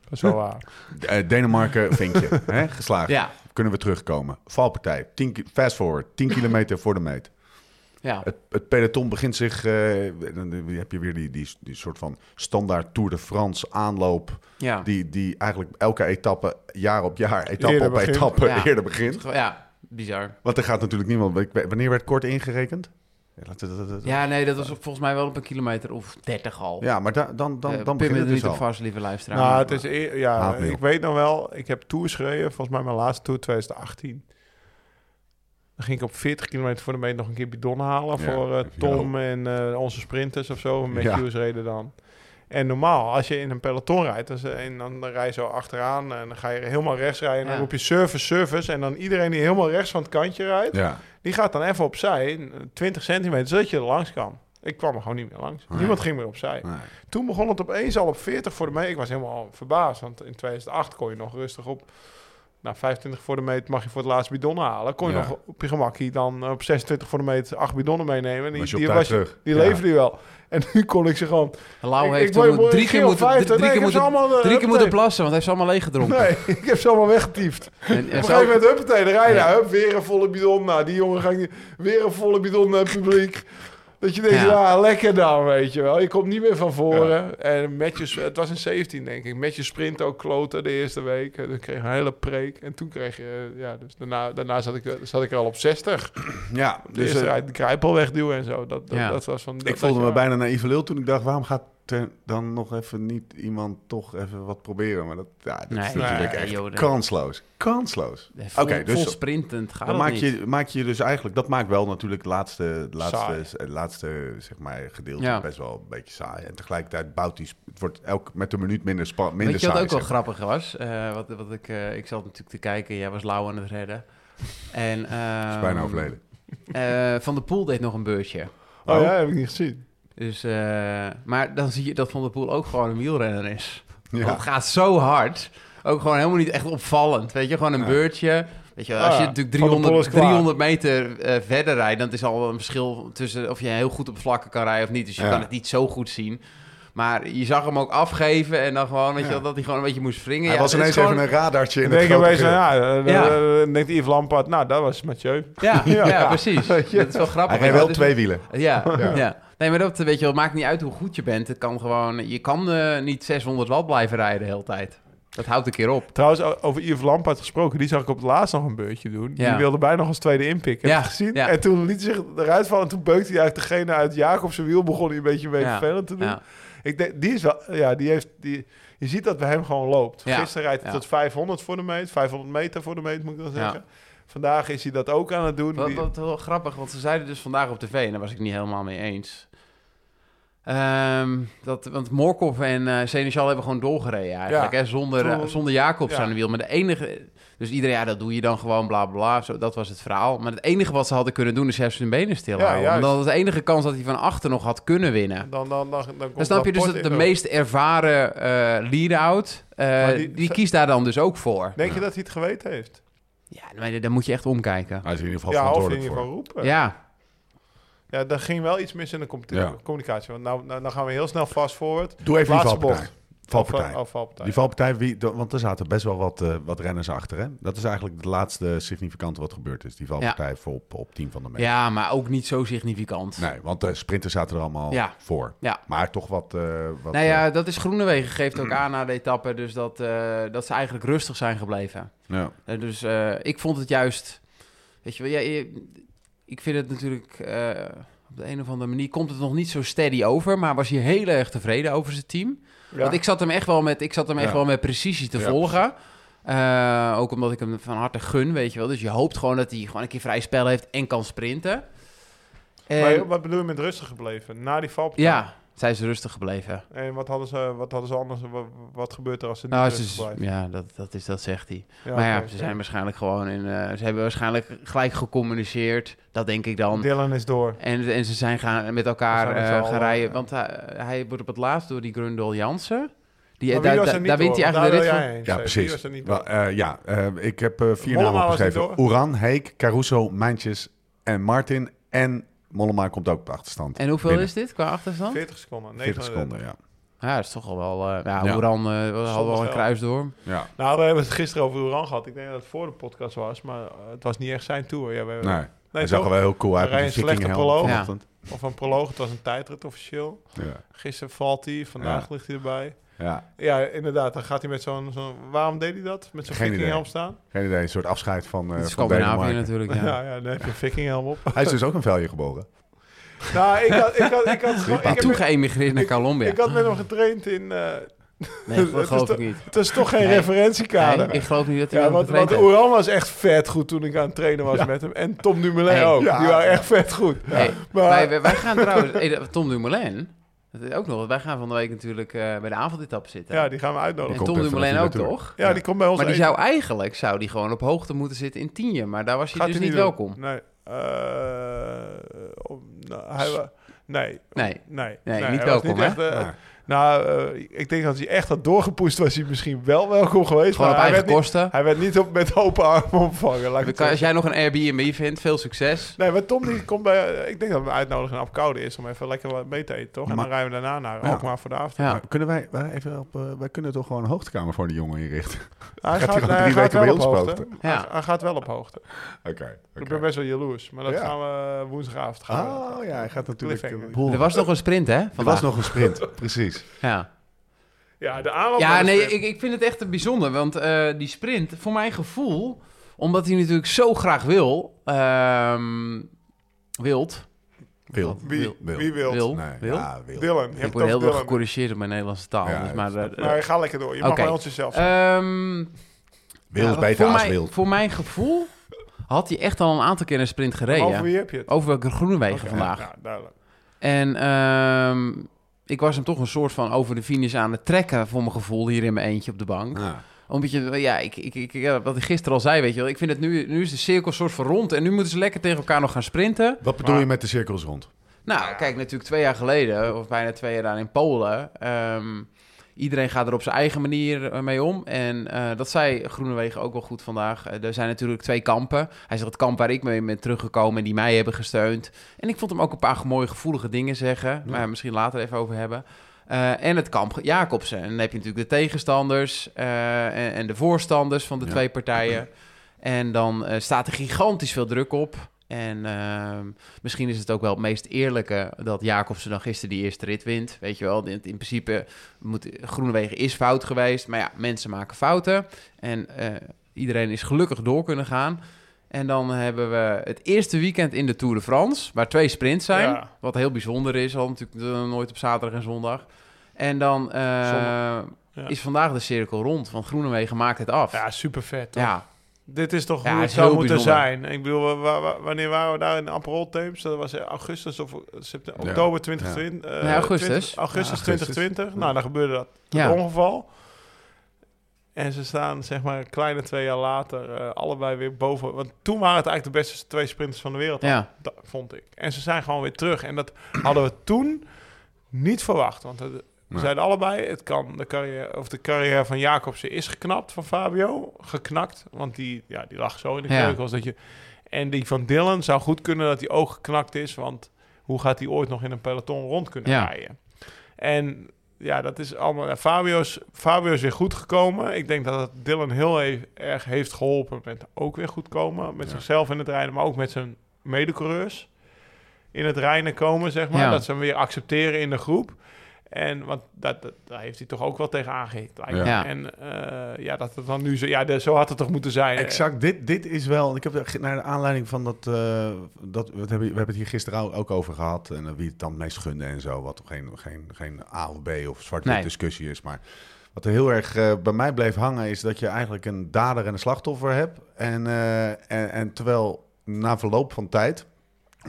Dat is wel <laughs> waar. Eh, Denemarken vind je, <laughs> hè? geslaagd. Ja, Kunnen we terugkomen. Valpartij, 10 ki- fast forward, 10 <laughs> kilometer voor de meet. ja. Het, het peloton begint zich, eh, dan heb je weer die, die, die soort van standaard Tour de France aanloop, ja. die, die eigenlijk elke etappe, jaar op jaar, etappe Eerder op begint. etappe, Ja. eerder begint. Ja, bizar. Want er gaat natuurlijk niemand, wanneer werd kort ingerekend? Ja, Ja, nee, dat was volgens mij wel op een kilometer of 30 al. ja maar da- dan, dan, dan pin begint het er niet dus op al. vast, lieve luisteraar. Nou, het is eer- ja, Haatmail. ik weet nog wel, ik heb tours gereden, volgens mij mijn laatste tour 2018. Dan ging ik op 40 kilometer voor de meet nog een keer bidon halen Ja, voor eh, ja. Tom en eh, onze sprinters of zo. Ja. Matthews reden dan. En normaal, als je in een peloton rijdt, dan, en dan, dan rij je zo achteraan en dan ga je helemaal rechts rijden. En dan Ja. roep je service, service. En dan iedereen die helemaal rechts van het kantje rijdt, Ja, die gaat dan even opzij, 20 centimeter, zodat je er langs kan. Ik kwam er gewoon niet meer langs. Nee. Niemand ging meer opzij. nee. Toen begon het opeens al op 40 voor de meet. Ik was helemaal verbaasd, want in 2008 kon je nog rustig op... Nou, 25 voor de meet mag je voor het laatste bidon halen. Kon je Ja. nog op je gemakkie dan op 26 voor de meet acht bidonnen meenemen. En die, Was je op die, was, terug. die Ja. je wel. En nu kon ik ze gewoon... Lau heeft ik toen word- drie keer moeten, drie, 50. drie Nee, keer moeten, allemaal, eh, drie keer moeten huppatee. plassen, want hij heeft ze allemaal leeggedronken. Nee, <laughs> ik heb ze allemaal weggetiefd. En, en Op een gegeven moment, huppatee, de rijden. Ja. Hup, weer een volle bidon. Nou, die jongen ging niet- weer een volle bidon naar het publiek. Dat je denkt, Ja. ja. lekker dan, weet je wel. Je komt niet meer van voren. En met je, het was een 17, denk ik. Met je sprint ook kloten de eerste week. Dan kreeg je een hele preek. En toen kreeg je, ja, dus daarna, daarna zat, ik, zat ik er al op 60. <clears throat> Ja, De dus eerste eh, rijd, de kruipel wegduwen en zo. Dat, dat, Ja. dat was van... dat ik voelde me bijna naïeve lul toen ik dacht, waarom gaat dan nog even niet iemand toch even wat proberen? Maar dat, ja, dat is Nee, natuurlijk nee, echt joh, dat- kansloos. Kansloos. Oké, dus- vol sprintend gaat Dan dat maak niet. je, maak je dus eigenlijk, dat maakt wel natuurlijk het laatste, laatste, het laatste zeg maar, gedeelte Ja. best wel een beetje saai. En tegelijkertijd bouwt die, het wordt elk, met de minuut minder, spa, minder Weet je wat ook wel grappig was? Eh, wat, wat ik, eh, ik zat natuurlijk te kijken, jij was lauw aan het redden. En, <laughs> is ehm, bijna overleden. eh, Van der Poel deed nog een beurtje. Oh, Oh. ja, heb ik niet gezien. Dus, eh, maar dan zie je dat Van der Poel ook gewoon een wielrenner is. Ja. Het gaat zo hard. Ook gewoon helemaal niet echt opvallend. Weet je, gewoon een Ja. beurtje. Weet je, als Ah, je natuurlijk Van der Poel 300, is klaar. 300 meter eh, verder rijdt, dan is al een verschil tussen of je heel goed op vlakken kan rijden of niet. Dus je Ja. kan het niet zo goed zien. Maar je zag hem ook afgeven en dan gewoon, weet je, Ja. dat hij gewoon een beetje moest wringen. Hij Ja, was ineens gewoon- even een radartje in Ik het denk grote geel. ja, Ja. eh, dan denkt Yves Lampaard, nou, dat was Mathieu. Ja, <laughs> ja, Ja. precies. Dat is wel grappig. Hij reed wel Dus- twee wielen. Ja, Ja. Nee, maar dat weet je wel, het maakt niet uit hoe goed je bent. Het kan gewoon, je kan eh, niet 600 watt blijven rijden de hele tijd. Dat houdt een keer op. Trouwens, over Yves Lampaard gesproken, die zag ik op het laatst nog een beurtje doen. Ja. Die wilde bijna nog als tweede inpikken. Heb Ja, je het gezien? ja. En toen liet hij zich eruit vallen en toen beukte hij eigenlijk degene uit Jacob zijn wiel. Begon hij een beetje mee vervelend te doen. Ja. Ik denk, die is wel, ja, die heeft, die, je ziet dat bij hem gewoon loopt. Ja, Gisteren rijdt hij tot 500 voor de meet, 500 meter voor de meet moet ik dan zeggen. Vandaag is hij dat ook aan het doen. Die- wat wel grappig, want ze zeiden dus vandaag op tv, en daar was ik niet helemaal mee eens. Ehm, dat, want Morkov en eh Seneschal hebben gewoon doorgereden eigenlijk, Ja. hè, zonder, eh, zonder Jacobs ja. aan de wiel. Maar de enige, dus iedereen, ja, dat doe je dan gewoon, bla bla. Zo, dat was het verhaal. Maar het enige wat ze hadden kunnen doen, is juist zijn benen stilhouden. Ja, dat was de enige kans dat hij van achter nog had kunnen winnen. dan, dan, dan, dan, komt Dan snap je dus dat de meest ervaren lead-out, eh, die, die- kiest daar dan dus ook voor. Denk je dat hij het geweten heeft? Ja, maar dan moet je echt omkijken. Hij is in ieder geval Ja, of in ieder geval roepen. Ja. Ja, daar ging wel iets mis in de Ja. communicatie. Want nou, nou, dan gaan we heel snel fast forward. Doe even die Laatste valpartij. bocht. Valpartij. Of, of valpartij. Die valpartij, wie, want er zaten best wel wat, eh, wat renners achter. Hè? Dat is eigenlijk het laatste significante wat gebeurd is. Die valpartij voor op, op 10 van de meter. ja, maar ook niet zo significant. Nee, want de sprinters zaten er allemaal Ja. voor. Ja. Maar toch wat... eh wat Nou ja, eh, dat is Groenewegen geeft ook <clears throat> aan na de etappe, dus dat, eh, dat ze eigenlijk rustig zijn gebleven. Ja. Eh, dus eh, ik vond het juist, weet je wel, ja, ik vind het natuurlijk eh, op de een of andere manier komt het nog niet zo steady over, maar was hier heel erg tevreden over zijn team. Ja. Want ik zat hem echt wel met, ik zat hem echt Ja. wel met precisie te Ja. volgen. Eh, ook omdat ik hem van harte gun, weet je wel. Dus je hoopt gewoon dat hij gewoon een keer vrij spel heeft en kan sprinten. En, Maar wat bedoel je met rustig gebleven? Na die valpartij? ja, zij is rustig gebleven. En wat hadden ze, wat hadden ze anders? Wat, wat gebeurt er als ze niet Nou, ze rustig is- blijven? ja, dat, dat, is, dat zegt hij. Ja, maar ja, ze zijn waarschijnlijk gewoon in. eh, ze hebben waarschijnlijk gelijk gecommuniceerd. Dat denk ik dan. Dylan is door. En, en ze zijn gaan met elkaar zijn eh, gaan rijden. Want hij, hij wordt op het laatst door die Grundel Jansen. Die, Maar wie daar, was er daar, niet daar wint hij eigenlijk de rit van. heen, Ja, precies. Wel, eh, ja, eh, ik heb eh, vier Mollema namen opgeschreven. door. Oran, Heek, Caruso, Mijntjes en Martin. En Mollema komt ook op de achterstand. En hoeveel Binnen. is dit qua achterstand? 40 seconden. 40 39. seconden, ja. Ja, dat is toch al wel... eh ja, Ja. Hoeran eh, we hadden wel een geld. kruis door. ja. Nou, we hebben het gisteren over Oran gehad. Ik denk dat het voor de podcast was, maar eh, het was niet echt zijn tour. Ja, we, Nee, nee, hij zag er wel heel cool uit Hij een slechte proloog. Of een proloog, het was een tijdrit officieel. Ja. Gisteren valt hij, vandaag Ja. ligt hij erbij. Ja, Ja, inderdaad. Dan gaat hij met zo'n... zo'n waarom deed hij dat? Met zo'n Geen vikinghelm idee. staan? geen idee. Een soort afscheid van, eh van Scandinavië natuurlijk, Ja, <laughs> ja. ja, dan heb je een vikinghelm op. Hij is dus ook een velje geboren. nou, ik had, ik had, ik had, <laughs> gewoon- ik toen geëmigreerd naar Colombia. Ik had met hem getraind in... eh <laughs> nee, het dat is geloof toch- ik niet. het is toch geen Nee. referentiekader. Nee, ik geloof niet dat hij Ja, want, want. Oran was echt vet goed toen ik aan het trainen was met hem. En Tom Dumoulin Hey. ook. Ja. Die waren echt vet goed. Hey, Maar- wij, wij, wij gaan trouwens... hey, Tom Dumoulin, dat is ook nog... want Wij gaan van de week natuurlijk eh, bij de avondetappe zitten. Ja, die gaan we en uitnodigen. komt Tom Dumoulin ook, toch? Ja, die komt bij ons Maar die eten. zou eigenlijk zou die gewoon op hoogte moeten zitten in Tienje. Maar daar was hij Gaat dus hij niet doen. welkom. Nee. Eh, om- nou, hij nee. Nee. Nee. Nee, hij niet welkom, hè? echt, eh, Nee. Nou, eh, ik denk dat hij echt had doorgepoest, was hij misschien wel welkom geweest. Gewoon op maar hij eigen werd, niet, kosten. hij werd niet op, met open armen ontvangen. Laat ik het Kan- Als jij nog een Airbnb vindt, veel succes. Nee, maar Tom die komt bij... Ik denk dat we uitnodigen op koude is om even lekker wat mee te eten, toch? En Maar- dan rijden we daarna naar Ja. Alkmaar voor de avond. Ja. Kunnen wij, wij, even op, eh, wij kunnen toch gewoon een hoogtekamer voor die jongen inrichten? Hij Gaat gaat, hij hij drie gaat weken wel bij op ons hoogte. Ja. Hij, hij gaat wel op hoogte. Oké. Ik ben best wel jaloers, maar dat Ja. gaan we woensdagavond gaan. Oh ja, hij gaat natuurlijk... Eh, Er was nog een sprint, hè? Er was nog een sprint, <laughs> precies. Ja, Ja, de aanloop ja nee, sprint. ik, ik vind het echt bijzonder. Want eh, die sprint, voor mijn gevoel... Omdat hij natuurlijk zo graag wil... ehm wilt. Wil. Wie, Wil. wie wil? Wil. Nee, Wil? Ja, wil. Dylan. Je Ik word het heel Dylan. gecorrigeerd op mijn Nederlandse taal. Ja, dus maar, Maar ga lekker door. Je mag Oké. bij ons jezelf zijn. ehm, Wil ja, is beter voor als mijn- wil. Voor mijn gevoel had hij echt al een aantal keer een sprint gereden. Over wie heb je het? Over welke Groenewegen Oké, vandaag. Ja, duidelijk. En ehm, ik was hem toch een soort van over de finish aan het trekken, voor mijn gevoel, hier in mijn eentje op de bank. Ja. Omdat je, ja, ik, ik, ik, ja, wat ik gisteren al zei, weet je wel. Ik vind het nu, nu is de cirkel soort van rond en nu moeten ze lekker tegen elkaar nog gaan sprinten. Wat bedoel Maar- je met de cirkels rond? Nou, kijk, natuurlijk twee jaar geleden, of bijna twee jaar daar in Polen. ehm, iedereen gaat er op zijn eigen manier eh, mee om. En eh, dat zei Groenewegen ook wel goed vandaag. Eh, er zijn natuurlijk twee kampen. Hij zegt het kamp waar ik mee ben teruggekomen en die mij hebben gesteund. En ik vond hem ook een paar mooie, gevoelige dingen zeggen. Maar misschien later even over hebben. En het kamp Jacobsen. En dan heb je natuurlijk de tegenstanders en, en de voorstanders van de Ja. twee partijen. En dan staat er gigantisch veel druk op. En ehm, misschien is het ook wel het meest eerlijke dat Jacobsen dan gisteren die eerste rit wint. Weet je wel, in, in principe moet Groenewegen is fout geweest. Maar ja, mensen maken fouten. En eh, iedereen is gelukkig door kunnen gaan. En dan hebben we het eerste weekend in de Tour de France, waar twee sprints zijn. Ja. Wat heel bijzonder is, al natuurlijk eh, nooit op zaterdag en zondag. En dan eh, ja. is vandaag de cirkel rond, want Groenewegen maakt het af. Ja, super vet. toch? ja. Dit is toch Ja, hoe het zou moeten bijzonder. zijn. Ik bedoel, wa- wa- wa- wanneer waren we daar in Aperol Thames? Dat was in augustus of september, Ja. oktober 2020. eh, Nee, augustus. 20 augustus Ja, augustus. 2020. Nou, dan gebeurde dat Ja. het ongeval. En ze staan, zeg maar, een kleine twee jaar later eh, allebei weer boven. Want toen waren het eigenlijk de beste twee sprinters van de wereld. Ja. Dat vond ik. En ze zijn gewoon weer terug. En dat hadden we toen niet verwacht. Want het- we zeiden allebei, het kan de carrière, of de carrière van Jacobsen is geknapt van Fabio. Geknakt. Want die, ja, die lag zo in de Ja. keukels. Dat je, en die van Dylan zou goed kunnen dat hij ook geknakt is. Want hoe gaat hij ooit nog in een peloton rond kunnen rijden? En ja, dat is allemaal. ja, Fabio's, Fabio is weer goed gekomen. Ik denk dat het Dylan heel erg heeft geholpen met ook weer goed komen. Met Ja. zichzelf in het rijden, maar ook met zijn medecoureurs in het rijden komen, zeg maar. Ja. Dat ze hem weer accepteren in de groep. En want dat, dat, daar heeft hij toch ook wel tegen aangehikt. Ja. En eh, ja, dat het dan nu zo... Ja, de- zo had het toch moeten zijn. Exact, dit, dit is wel. Ik heb naar de aanleiding van dat. eh, dat we, hebben, we hebben het hier gisteren ook- ook over gehad. En eh, wie het dan het meest gunde en zo. Wat geen, geen, geen A of B of zwart-wit Nee. discussie is. Maar wat er heel erg bij mij bleef hangen. is dat je eigenlijk een dader en een slachtoffer hebt. En, eh, en, en terwijl na verloop van tijd.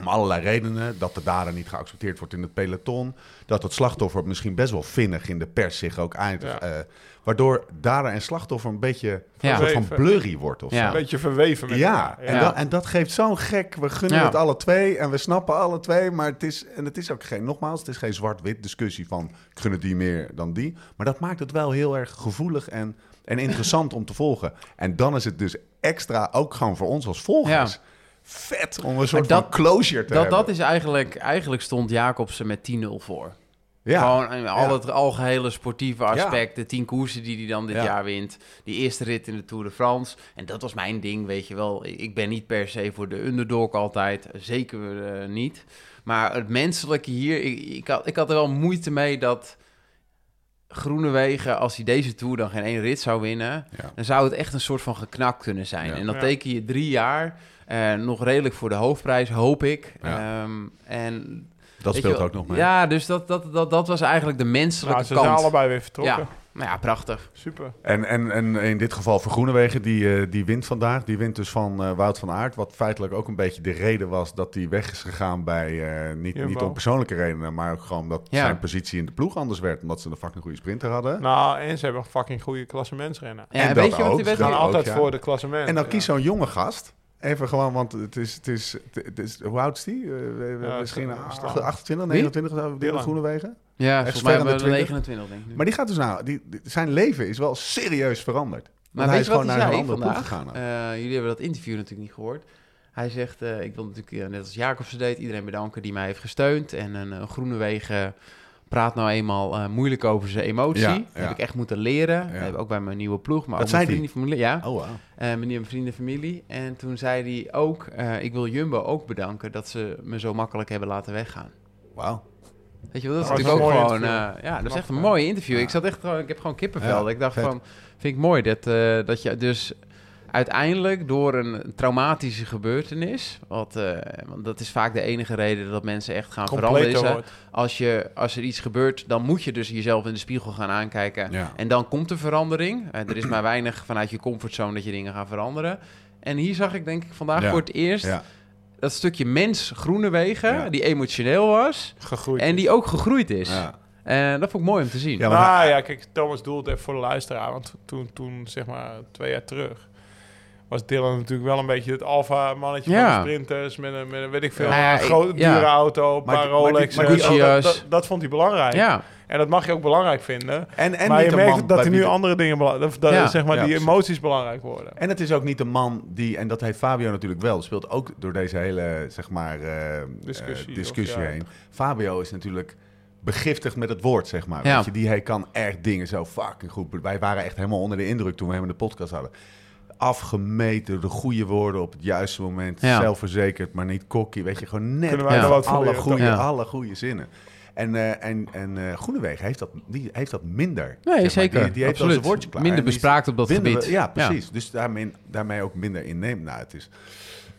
Om allerlei redenen. Dat de dader niet geaccepteerd wordt in het peloton. Dat het slachtoffer misschien best wel vinnig in de pers zich ook eindigt. Ja. eh, waardoor dader en slachtoffer een beetje Ja. een soort van blurry wordt. Of Ja. Een beetje verweven met ja, en, Ja. Dat, en dat geeft zo'n gek. We gunnen Ja. het alle twee en we snappen alle twee. Maar het is, en het is ook geen, nogmaals, het is geen zwart-wit discussie van ik gun het die meer dan die. Maar dat maakt het wel heel erg gevoelig en, en interessant om te volgen. En dan is het dus extra, ook gewoon voor ons als volgers, Ja. Vet om een soort dat- van closure te Dat, hebben. dat is eigenlijk, eigenlijk stond Jacobsen met 10-0 voor. ja. Gewoon in al Ja. het algehele sportieve aspect. De tien koersen die hij dan dit Ja. jaar wint. Die eerste rit in de Tour de France. En dat was mijn ding, weet je wel. Ik ben niet per se voor de underdog altijd. Zeker eh, niet. Maar het menselijke hier... Ik, ik, had, ik had er wel moeite mee dat... Groenewegen, als hij deze Tour dan geen één rit zou winnen... Ja. dan zou het echt een soort van geknakt kunnen zijn. Ja. En dan Ja. teken je drie jaar... eh, nog redelijk voor de hoofdprijs, hoop ik. Ja. Ehm, en dat speelt ook nog mee. Ja, dus dat, dat, dat, dat was eigenlijk de menselijke Nou, ze kant. zijn allebei weer vertrokken. Ja, nou ja, prachtig. Super. En, en, en in dit geval voor Groenewegen, die, eh, die wint vandaag. Die wint dus van eh, Wout van Aert. Wat feitelijk ook een beetje de reden was dat hij weg is gegaan bij... eh, niet, Jumbo. niet om persoonlijke redenen, maar ook gewoon dat Ja. zijn positie in de ploeg anders werd. Omdat ze een fucking goede sprinter hadden. Nou, en ze hebben een fucking goede klassementsrenner. Ja, En en dat weet je wat ook. die Ze altijd ja. voor de klassement. en dan ja. kies zo'n jonge gast. Even gewoon, want het is... Het is, het is hoe oud is die? Eh, Ja, misschien het is- 28, Wie? 29 zou Dylan Dylan. Groenewegen. Ja, Echt volgens mij de hebben we 20. 29 denk ik. nu. Maar die gaat dus nou... Die, die- zijn leven is wel serieus veranderd. Maar hij weet is gewoon naar een zei andere ploeg vandaag? gegaan. Eh, jullie hebben dat interview natuurlijk niet gehoord. Hij zegt, eh, ik wil natuurlijk net als Jacobsen deed, iedereen bedanken die mij heeft gesteund. En een eh, Groenewegen praat nou eenmaal eh, moeilijk over zijn emotie. Ja, heb ik echt moeten leren. Ja. Dat heb ik ook bij mijn nieuwe ploeg, maar Dat ook mijn vrienden, familie. Ja, oh, wow. Eh, meneer, vrienden en familie. En toen zei hij ook, eh, ik wil Jumbo ook bedanken dat ze me zo makkelijk hebben laten weggaan. Wauw. Weet je wel, dat is Dat was natuurlijk ook gewoon... ja, dat is echt een mooi interview. Ja. Ik zat echt gewoon... Ik heb gewoon kippenvel. Ja, ik dacht vet. van... Vind ik mooi dat, eh, dat je dus uiteindelijk door een traumatische gebeurtenis... Wat, eh, want dat is vaak de enige reden dat mensen echt gaan veranderen. Is, wordt. als, je, als er iets gebeurt, dan moet je dus jezelf in de spiegel gaan aankijken. Ja. En dan komt er verandering. Eh, er is maar weinig vanuit je comfortzone dat je dingen gaat veranderen. En hier zag ik denk ik vandaag Ja. voor het eerst... Ja. dat stukje mens Groenewegen, Ja. die emotioneel was... Gegroeid. En die ook gegroeid is. Ja. En dat vond ik mooi om te zien. Ja, maar hij- ja, kijk, Thomas doelt even voor de luisteraar. Want toen, toen, zeg maar, twee jaar terug... was Dylan natuurlijk wel een beetje het alfa-mannetje Ja. van de sprinters. Met een, met een, weet ik veel, Nou ja, een grote, ja. dure auto, een paar Rolex. dat, dat, vond hij belangrijk. Ja, En dat mag je ook belangrijk vinden. En, en maar je merkt dat er nu andere dingen belangrijk dat, zeg maar, Ja, die precies. emoties belangrijk worden. En het is ook niet de man die, en dat heeft Fabio natuurlijk wel, speelt ook door deze hele, zeg maar, eh, Discussie, eh, discussie of ja. heen. Fabio is natuurlijk begiftigd met het woord, zeg maar. Ja. Weet je, die hij kan echt dingen zo fucking goed. Wij waren echt helemaal onder de indruk toen we hem in de podcast hadden. Afgemeten, de goede woorden op het juiste moment. Ja. Zelfverzekerd, maar niet cocky. Weet je, gewoon net Kunnen wij Ja. daar wat van alle goede, Ja. alle goede zinnen. En, eh en, en eh, Groenewegen heeft dat, die heeft dat minder. nee, zeg maar. zeker. Die, die heeft wel Absoluut. zijn woordje klaar. Minder bespraakt op dat gebied. we- ja, precies. Dus daarmee, daarmee ook minder inneemt. Nou, het is,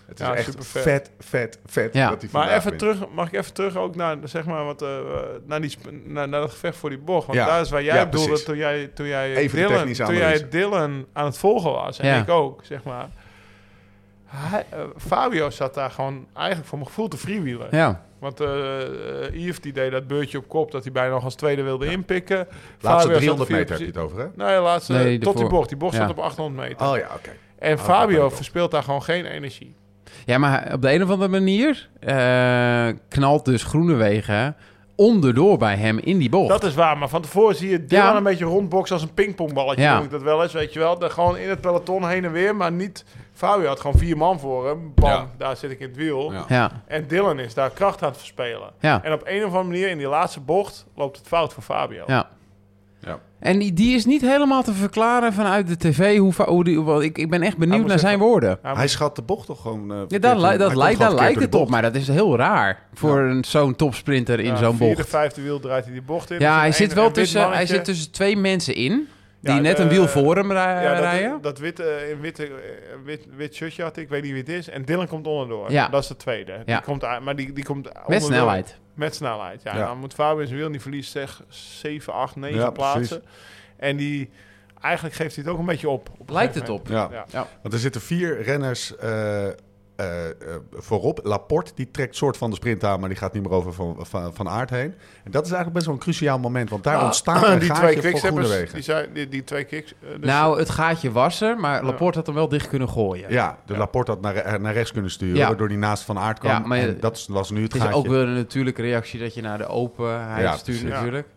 het is Ja, echt supervet. vet, vet, vet. Ja. dat hij Maar even wint. terug, mag ik even terug ook naar, zeg maar, wat, eh, naar, die, naar, naar dat gevecht voor die bocht? Want Ja. daar is waar jij Ja, bedoelde toen jij, toen jij, Even Dylan, toen jij. Dylan aan het volgen was. En Ja. ik ook, zeg maar. Hij, eh, Fabio zat daar gewoon eigenlijk voor mijn gevoel te freewheelen. Ja, Want eh eh, Yves die deed dat beurtje op kop dat hij bijna nog als tweede wilde inpikken. Laatste Fabio zat 300 vier meter heb je het over, hè? Nee, laatste, Nee, tot die bocht. Die bocht Ja. zat op 800 meter. Oh ja, oké. En Oh, Fabio verspeelt daar gewoon geen energie. Ja maar op de een of andere manier eh, knalt dus Groenewegen onderdoor bij hem in die bocht. Dat is waar, maar van tevoren zie je Dylan Ja. een beetje rondboksen als een pingpongballetje. Ja. Noem ik dat wel eens, weet je wel. De, gewoon in het peloton heen en weer, maar niet... Fabio had gewoon vier man voor hem. Bam, Ja. daar zit ik in het wiel. Ja. Ja, En Dylan is daar kracht aan het verspelen. ja, En op een of andere manier in die laatste bocht loopt het fout voor Fabio. ja. En die, die is niet helemaal te verklaren vanuit de tv. Hoe, die, ik, ik ben echt benieuwd naar zijn woorden. Hij Hij schat de bocht toch gewoon... eh, Ja, li- dat komt lijkt, daar lijkt het op, maar dat is heel raar voor een, zo'n topsprinter in Ja, zo'n vierde, bocht. vijfde wiel draait hij die bocht in. Ja, Er hij een- zit wel tussen, hij zit tussen twee mensen in, die Ja, net de- een wiel voor hem rij- Ja, rijden. dat, dat witte, eh, in witte, eh, wit, wit shirtje had ik, ik weet niet wie het is. En Dylan komt onderdoor. Ja. Dat is de tweede. Die Ja. komt, uit- maar die, die komt Met snelheid. Met snelheid, ja. Ja. Dan moet Fabio in zijn wiel, die verliest zeg 7, 8, 9 Ja, plaatsen. En die, eigenlijk geeft hij het ook een beetje op. op een Lijkt het op. Ja. Want er zitten vier renners eh, eh, eh, voorop. Laporte, die trekt soort van de sprint aan, maar die gaat niet meer over van, van, van aard heen. En dat is eigenlijk best wel een cruciaal moment, want daar Ah, ontstaat een die gaatje twee voor Groenewegen. die, zijn, die, die twee kicks. eh, dus- nou, het gaatje was er, maar Laporte had hem wel dicht kunnen gooien. Ja, de Ja. Laporte had naar, naar rechts kunnen sturen, Ja. waardoor die naast van aard kwam. Ja, maar- en dat was nu het, Het is gaatje. ook wel een natuurlijke reactie dat je naar de openheid Ja, stuurt natuurlijk.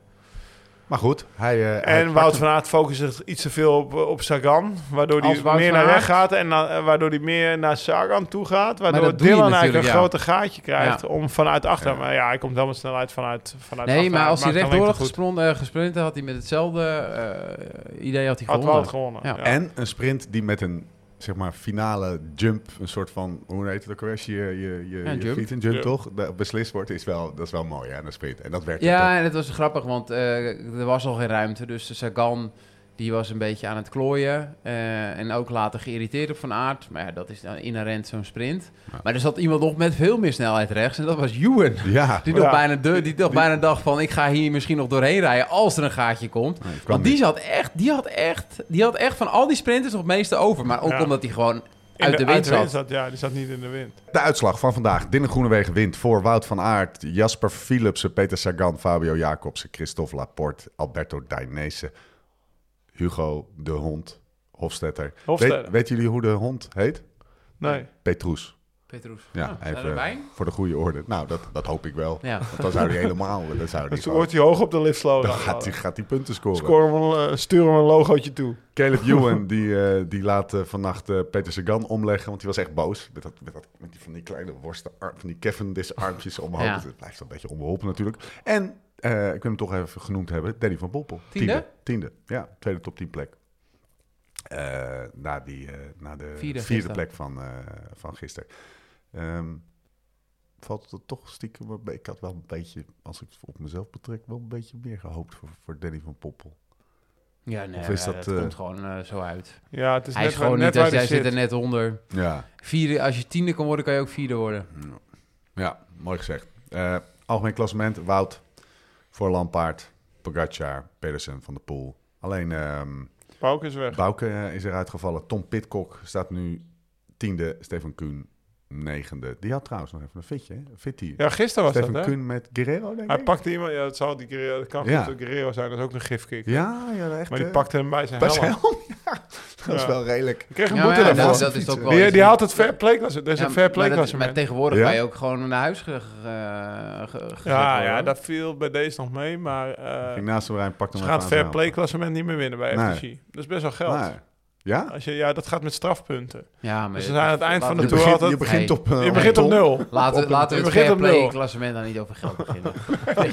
Maar goed, hij... eh, hij en pakt Wout van Aert focust zich iets te veel op, op Sagan. Waardoor hij meer naar rechts gaat en na- eh, waardoor hij meer naar Sagan toe gaat. Waardoor Dylan eigenlijk een ja. groter gaatje krijgt Ja. om vanuit achter. Ja. Maar ja, hij komt wel met snelheid vanuit, vanuit Nee, maar als hij rechtdoor had gesprint, eh, gesprint, had hij met hetzelfde eh, idee had hij Had gewonnen. Wout gewonnen. Ja. Ja. En een sprint die met een zeg maar finale jump, een soort van, hoe heet het ook alweer, als je je, je, Ja, je jump. fiets een jump Ja. toch, de- beslist wordt, is wel, dat is wel mooi hè, een sprint. En dat werkt Ja, en het was grappig, want eh, er was al geen ruimte. Dus de Sagan die was een beetje aan het klooien. eh, en ook later geïrriteerd op Van Aert. Maar ja, dat is dan inherent zo'n sprint. Ja. Maar er zat iemand nog met veel meer snelheid rechts. En dat was Ewan. Ja, Die nog, Ja. bijna, de, die nog Die- bijna dacht van... ik ga hier misschien nog doorheen rijden als er een gaatje komt. Nee, Want die zat, echt, die, had echt, die had echt van al die sprinters nog het meeste over. Maar ook Ja. omdat hij gewoon In uit de wind zat. Ja, die zat niet in de wind. De uitslag van vandaag. Dylan Groenewegen wint voor Wout van Aert, Jasper Philipsen, Peter Sagan, Fabio Jacobsen, Christophe Laporte, Alberto Dainese, Hugo de Hond, Hofstetter. Hofstetter. Weet, weten jullie hoe de hond heet? Nee. Petrus. Petrus. Ja, Oh, even voor de goede orde. Nou, dat, dat hoop ik wel. Ja. Want dan zou hij helemaal... Dan zou Dus gewoon- wordt hij hoog op de lift slow. dan gaat hij, gaat hij punten scoren. Score hem een, eh, stuur hem een logootje toe. Caleb <laughs> Ewan, die, eh, die laat eh, vannacht eh, Peter Sagan omleggen, want die was echt boos. Met, dat, met, dat, met die, van die kleine worsten, van die Cavendish armpjes omhoog. Ja. Het blijft een beetje onbeholpen natuurlijk. En, eh, ik wil hem toch even genoemd hebben, Danny van Poppel. Tiende? Tiende, ja. Tweede top 10 plek. Eh, na, die, eh, na de Vierde vierde, gisteren. plek van, eh, van gisteren. Ehm, valt het toch stiekem, ik had wel een beetje, als ik het op mezelf betrek, wel een beetje meer gehoopt voor, voor Danny van Poppel. Ja, nee, dat, dat komt gewoon eh, zo uit. Ja, het is Hij net, is gewoon net niet, als hij jij zit zit. er net onder. Ja, Vierde, als je tiende kan worden, kan je ook vierde worden. Ja, mooi gezegd. Eh, algemeen klassement, Wout voor Lampaard, Pogacar, Pedersen van de Poel. Alleen ehm Pauk is weg. Bouke eh, is eruit gevallen. Tom Pitcock staat nu tiende. Stefan Kuhn negende. Die had trouwens nog even een fitje, hè? Fitty. Ja, gisteren was Stefan dat, hè? Kuhn met Guerrero, denk Hij ik. pakte iemand... Ja, dat, zou die Guerrero, dat kan Ja. Guerrero zijn. Dat is ook een gifkick. Ja, ja, echt. Maar die eh, pakte hem bij zijn bij zijn helm. <laughs> Dat is Ja. wel redelijk. Ik kreeg een boete ja, daarvoor. dat, dat is ook wel Die, die haalt het fair play klasse. Er is Ja, een fair play maar dat- klasse. Maar tegenwoordig Ja? kan je ook gewoon naar huis ge, ge, ge- gezet Ja, ja, dat viel bij deze nog mee, maar eh, Ging naast rijden, pakte ze hem even fair play klassement niet meer winnen bij Nee. FTC. Dat is best wel geld. Ja? Als je, ja, dat gaat met strafpunten. Ja, maar Dus we zijn aan het eind van de tour begint, je altijd- begint op... eh, Je begint op nul. Laten, laten we het fair op play klassement dan niet over geld beginnen. <laughs> nee,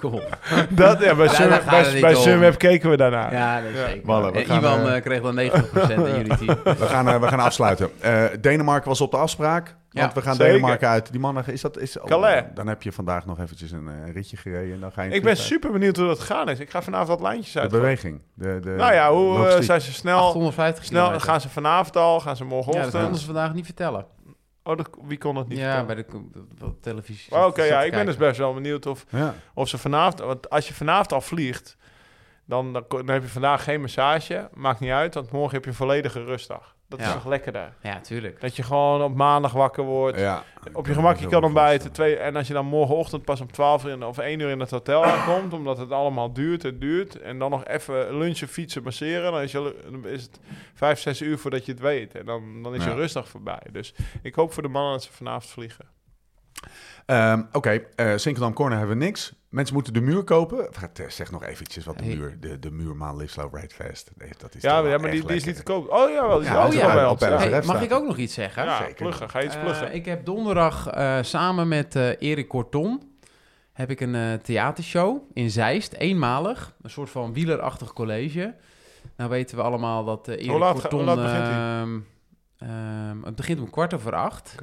kom op. Dat, ja, bij Sunweb, gaat bij. Sunweb keken we daarnaar. Ja, dat is Ja. zeker. Wallen, we En gaan, Iwan eh, eh, kreeg dan 90% in jullie team. <laughs> We gaan, we gaan afsluiten. Eh, Denemarken was op de afspraak. Want Ja, we gaan zeker. Denemarken uit. Die mannen, is dat... Is, oh. Dan heb je vandaag nog eventjes een eh, ritje gereden. En dan ga je Ik ben super benieuwd hoe dat gegaan is. Ik ga vanavond wat lijntjes De uit. beweging. De, de Nou ja, hoe eh, logistiek. zijn ze snel? 850 Snel kilometer. gaan ze vanavond al? Gaan ze Ja, morgenochtend? dat konden ze vandaag niet vertellen. Oh, dat, wie kon dat niet ja, vertellen? bij de de televisie. Oh, Oké, ja, ik ben dus best wel benieuwd of, Ja. of ze vanavond... Want als je vanavond al vliegt, dan, dan, dan heb je vandaag geen massage. Maakt niet uit, want morgen heb je een volledige rustdag. Dat is Ja. nog lekkerder. Ja, tuurlijk. Dat je gewoon op maandag wakker wordt. ja. Op je gemak, je kan ontbijten. Twee, en als je dan morgenochtend pas om 12 uur of 1 uur in het hotel aankomt, omdat het allemaal duurt en duurt, en dan nog even lunchen, fietsen, masseren, dan is, je, dan is het 5, 6 uur voordat je het weet. En dan, dan is Ja. je rustdag voorbij. Dus ik hoop voor de mannen dat ze vanavond vliegen. Ehm, Oké, eh Sinkeldam Corner hebben we niks. Mensen moeten de muur kopen. Eh, Zeg nog eventjes wat de Hey. muur... De, de muurmaan Live Slow Ride Fest. Nee, dat is Ja, maar die, die is niet te koop. Oh ja, wel. Die is Ja, wel ja. Hey, mag staat ik ook nog iets zeggen? Ja, Zeker. pluggen. Ga je iets Eh, pluggen? ik heb donderdag eh, samen met eh Erik Korton heb ik een eh, theatershow in Zeist, eenmalig. Een soort van wielerachtig college. Nou weten we allemaal dat Erik hoe laat begint hij? ehm, ehm, het begint om kwart over acht.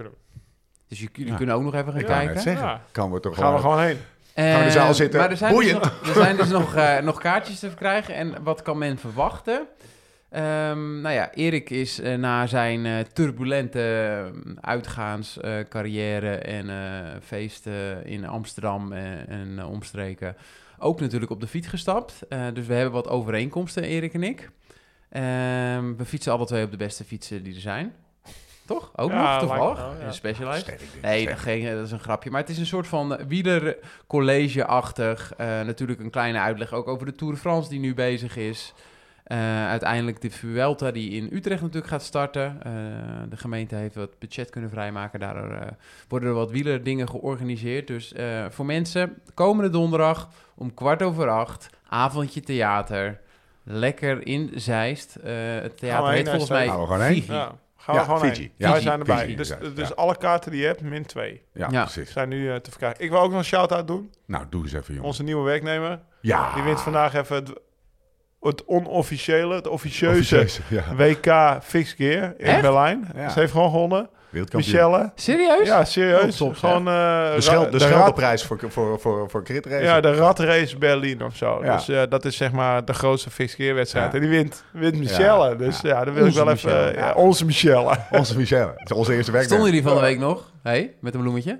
Dus jullie Ja. kunnen ook nog even gaan kijken. zeggen, Ja. kan we toch Gaan we gewoon... gewoon heen. Gaan we in de zaal Eh, zitten? Maar er zijn, dus nog, er zijn dus nog, eh, nog kaartjes te verkrijgen. En wat kan men verwachten? Ehm, nou ja, Erik is eh, na zijn eh, turbulente eh, uitgaanscarrière en eh, feesten in Amsterdam en, en eh, omstreken ook natuurlijk op de fiets gestapt. Eh, dus we hebben wat overeenkomsten, Erik en ik. Ehm, we fietsen alle twee op de beste fietsen die er zijn. Toch? Ook Ja, nog, toevallig. ja. Een Specialized. Nee, dat, geen, dat is een grapje. Maar het is een soort van wielercollege-achtig. Eh, natuurlijk een kleine uitleg ook over de Tour de France die nu bezig is. Eh, uiteindelijk de Vuelta die in Utrecht natuurlijk gaat starten. Eh, de gemeente heeft wat budget kunnen vrijmaken. Daardoor eh, worden er wat wielerdingen georganiseerd. Dus eh, voor mensen, komende donderdag om kwart over acht, avondje theater. Lekker in Zeist. Eh, het theater heet volgens mij Gaan we gewoon heen? Fiji. Ja. Gaan we Ja, gewoon Fiji. Ja, Wij zijn erbij. Fiji, dus dus ja. alle kaarten die je hebt, min 2, Ja, Ja. precies. zijn nu eh, te verkrijgen. Ik wil ook nog een shout-out doen. Nou, doe eens even, jongen. Onze nieuwe werknemer. Ja. Die wint vandaag even het, het onofficiële, het officieuze Ja. WK Fixed Gear in Echt? Berlijn. Ja. Ze heeft gewoon gewonnen. Wereldkampioen. Michelle. Serieus? Ja, serieus. Oh, top, gewoon eh, De, ra- schel, de, rat- Scheldeprijs voor, voor, voor, voor crit racen. Ja, de ratrace Berlin of zo. Ja. Dus eh, dat is zeg maar de grootste fixed gear wedstrijd. Ja. En die wint, wint Michelle. Ja, Dus ja. ja, dan wil Onze ik wel even... Michelle. eh, ja, onze Michelle. Onze Michelle. Het is onze eerste werknemer. Stonden jullie van de week nog? Hey, met een bloemetje?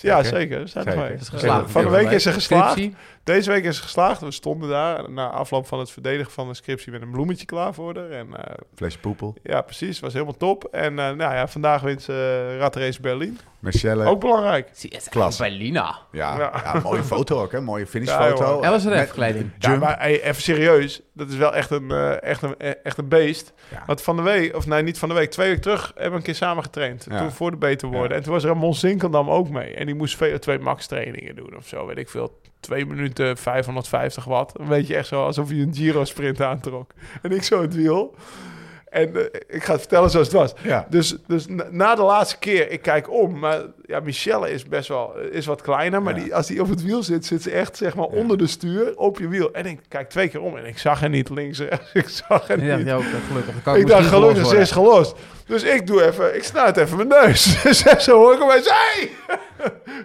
Ja, Zeker. zeker. Er Zeker. mee. Dat is geslaagd. Van de week is ze geslaagd. Deze week is geslaagd. We stonden daar na afloop van het verdedigen van de scriptie met een bloemetje klaar voor haar. En eh, Flesje poepel. ja, precies. Was helemaal top. En eh, nou ja, vandaag wint ze uh, Ratrace Berlin. Michelle. Ook belangrijk. Klas. Bij Lina. Ja, Ja. ja. mooie foto ook, hè? Mooie Ja, finishfoto. joh. LSRF Met- kleding. Ja, maar hey, even serieus. Dat is wel echt een, eh, echt een, echt een beest. Ja. Want van de week, of nee, niet van de week, twee weken terug hebben we een keer samen getraind. Ja. Toen voor de beter worden. Ja. En toen was Ramon Zinkeldam ook mee. En die moest veel, twee max trainingen doen of zo, weet ik veel. Twee minuten 550 watt. Dan weet je echt zo alsof je een Giro sprint aantrok. En ik zo het wiel. En eh, ik ga het vertellen zoals het was. Ja. Dus, dus na, na de laatste keer, ik kijk om. Maar ja, Michelle is best wel is wat kleiner. Maar Ja. die, als die op het wiel zit, zit ze echt zeg maar onder de stuur op je wiel. En ik kijk twee keer om en ik zag haar niet links <laughs> rechts. Ik zag haar Ik dacht, niet. ja, ook, gelukkig. Kan Ik dacht, gelukkig, ze is gelost. Dus ik doe even, ik snuit even mijn neus. <laughs> Dus zo hoor ik opeens, hey!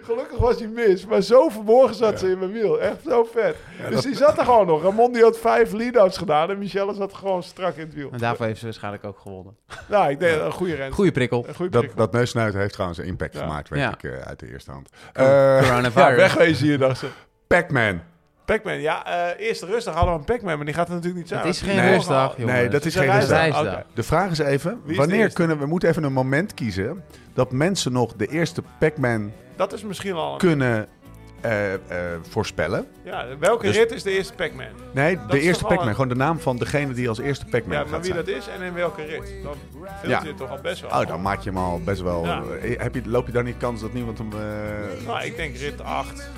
Gelukkig was hij mis, maar zo verborgen zat ze in mijn wiel. Echt zo vet. dus die zat er gewoon nog. Ramon die had vijf lead-outs gedaan en Michelle zat gewoon strak in het wiel. En daarvoor heeft ze waarschijnlijk ook gewonnen. Nou, ik denk een goede prikkel. Een goede Dat, prikkel. dat neusnuiten heeft trouwens een impact Ja. gemaakt, weet Ja. ik, eh, uit de eerste hand. Coronavirus. Ja, wegwezen hier, dacht ze. Pac-Man. Pac-Man, ja, eh eerst rustig hadden we een Pac-Man, maar die gaat er natuurlijk niet zijn. Het is geen Nee. rustdag, jongens. Nee, dat is geen een rustdag. De vraag is even, is wanneer kunnen we... We moeten even een moment kiezen dat mensen nog de eerste Pac-Man Dat is misschien al... kunnen eh, eh, voorspellen. Ja, welke Dus- rit is de eerste Pac-Man? Nee, Dat de eerste Pac-Man. een- Gewoon de naam van degene die als eerste Pac-Man Ja, gaat maar wie zijn. dat is en in welke rit. Dan Ja. je het toch al best wel. Oh, dan maak je hem al best wel... Ja. eh, heb je, loop je dan niet kans dat niemand hem... Nou, ik denk rit 8.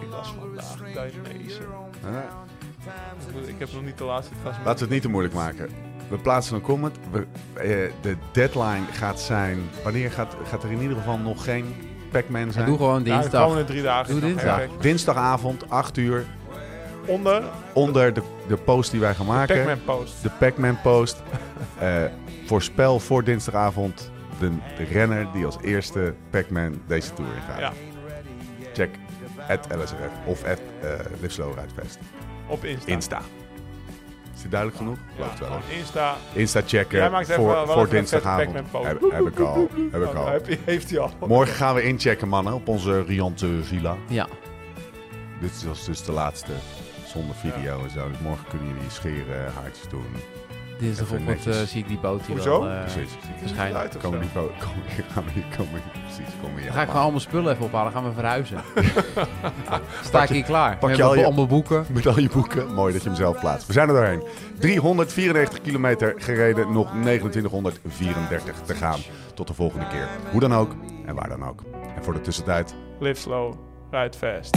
Ik was vandaag Dainese. eh, Ik heb nog niet de laatste. Laten we het niet te moeilijk maken. We plaatsen een comment. We, eh, de deadline gaat zijn... Wanneer gaat, gaat er in ieder geval nog geen Pac-Man Ja, zijn? doe gewoon Ja, de dinsdag. komende drie dagen. Doe is nog dinsdag. geen Ja, dinsdagavond, 8 uur. Onder Onder de, de post die wij gaan maken. Pac-Man post. De Pac-Man post. <laughs> Eh, voorspel voor dinsdagavond de, de renner die als eerste Pac-Man deze tour ingaat. Ja, Check at LSRF of at uh, Live Slow Ride Fest. op Insta. Insta. Is dit duidelijk genoeg? Ja, Geloof het wel. hè? Insta. Insta checken Jij maakt even voor, wel voor even een dinsdagavond. vette Pac-Man Heb, post. heb ik al. Heb ik <laughs> Oh, al. heb heeft hij al. Morgen gaan we inchecken, mannen, op onze riante villa. Ja. Dit was dus de laatste zonder video en zo. Dus morgen kunnen jullie scheren, haartjes doen. Dinsdagochtend netjes. eh, zie ik die boot hier Hoezo? wel eh, Precies. Uit of <laughs> Komen die bo- komen, gaan we, komen, precies, komen Dan hier ga ik gewoon allemaal spullen even ophalen. gaan we verhuizen. <laughs> Sta ik hier klaar. pak je al je- allemaal boeken. Met al je boeken. Mooi dat je hem zelf plaatst. We zijn er doorheen. 394 kilometer gereden. Nog 2934 te gaan. Tot de volgende keer. Hoe dan ook en waar dan ook. En voor de tussentijd. Live slow, ride fast.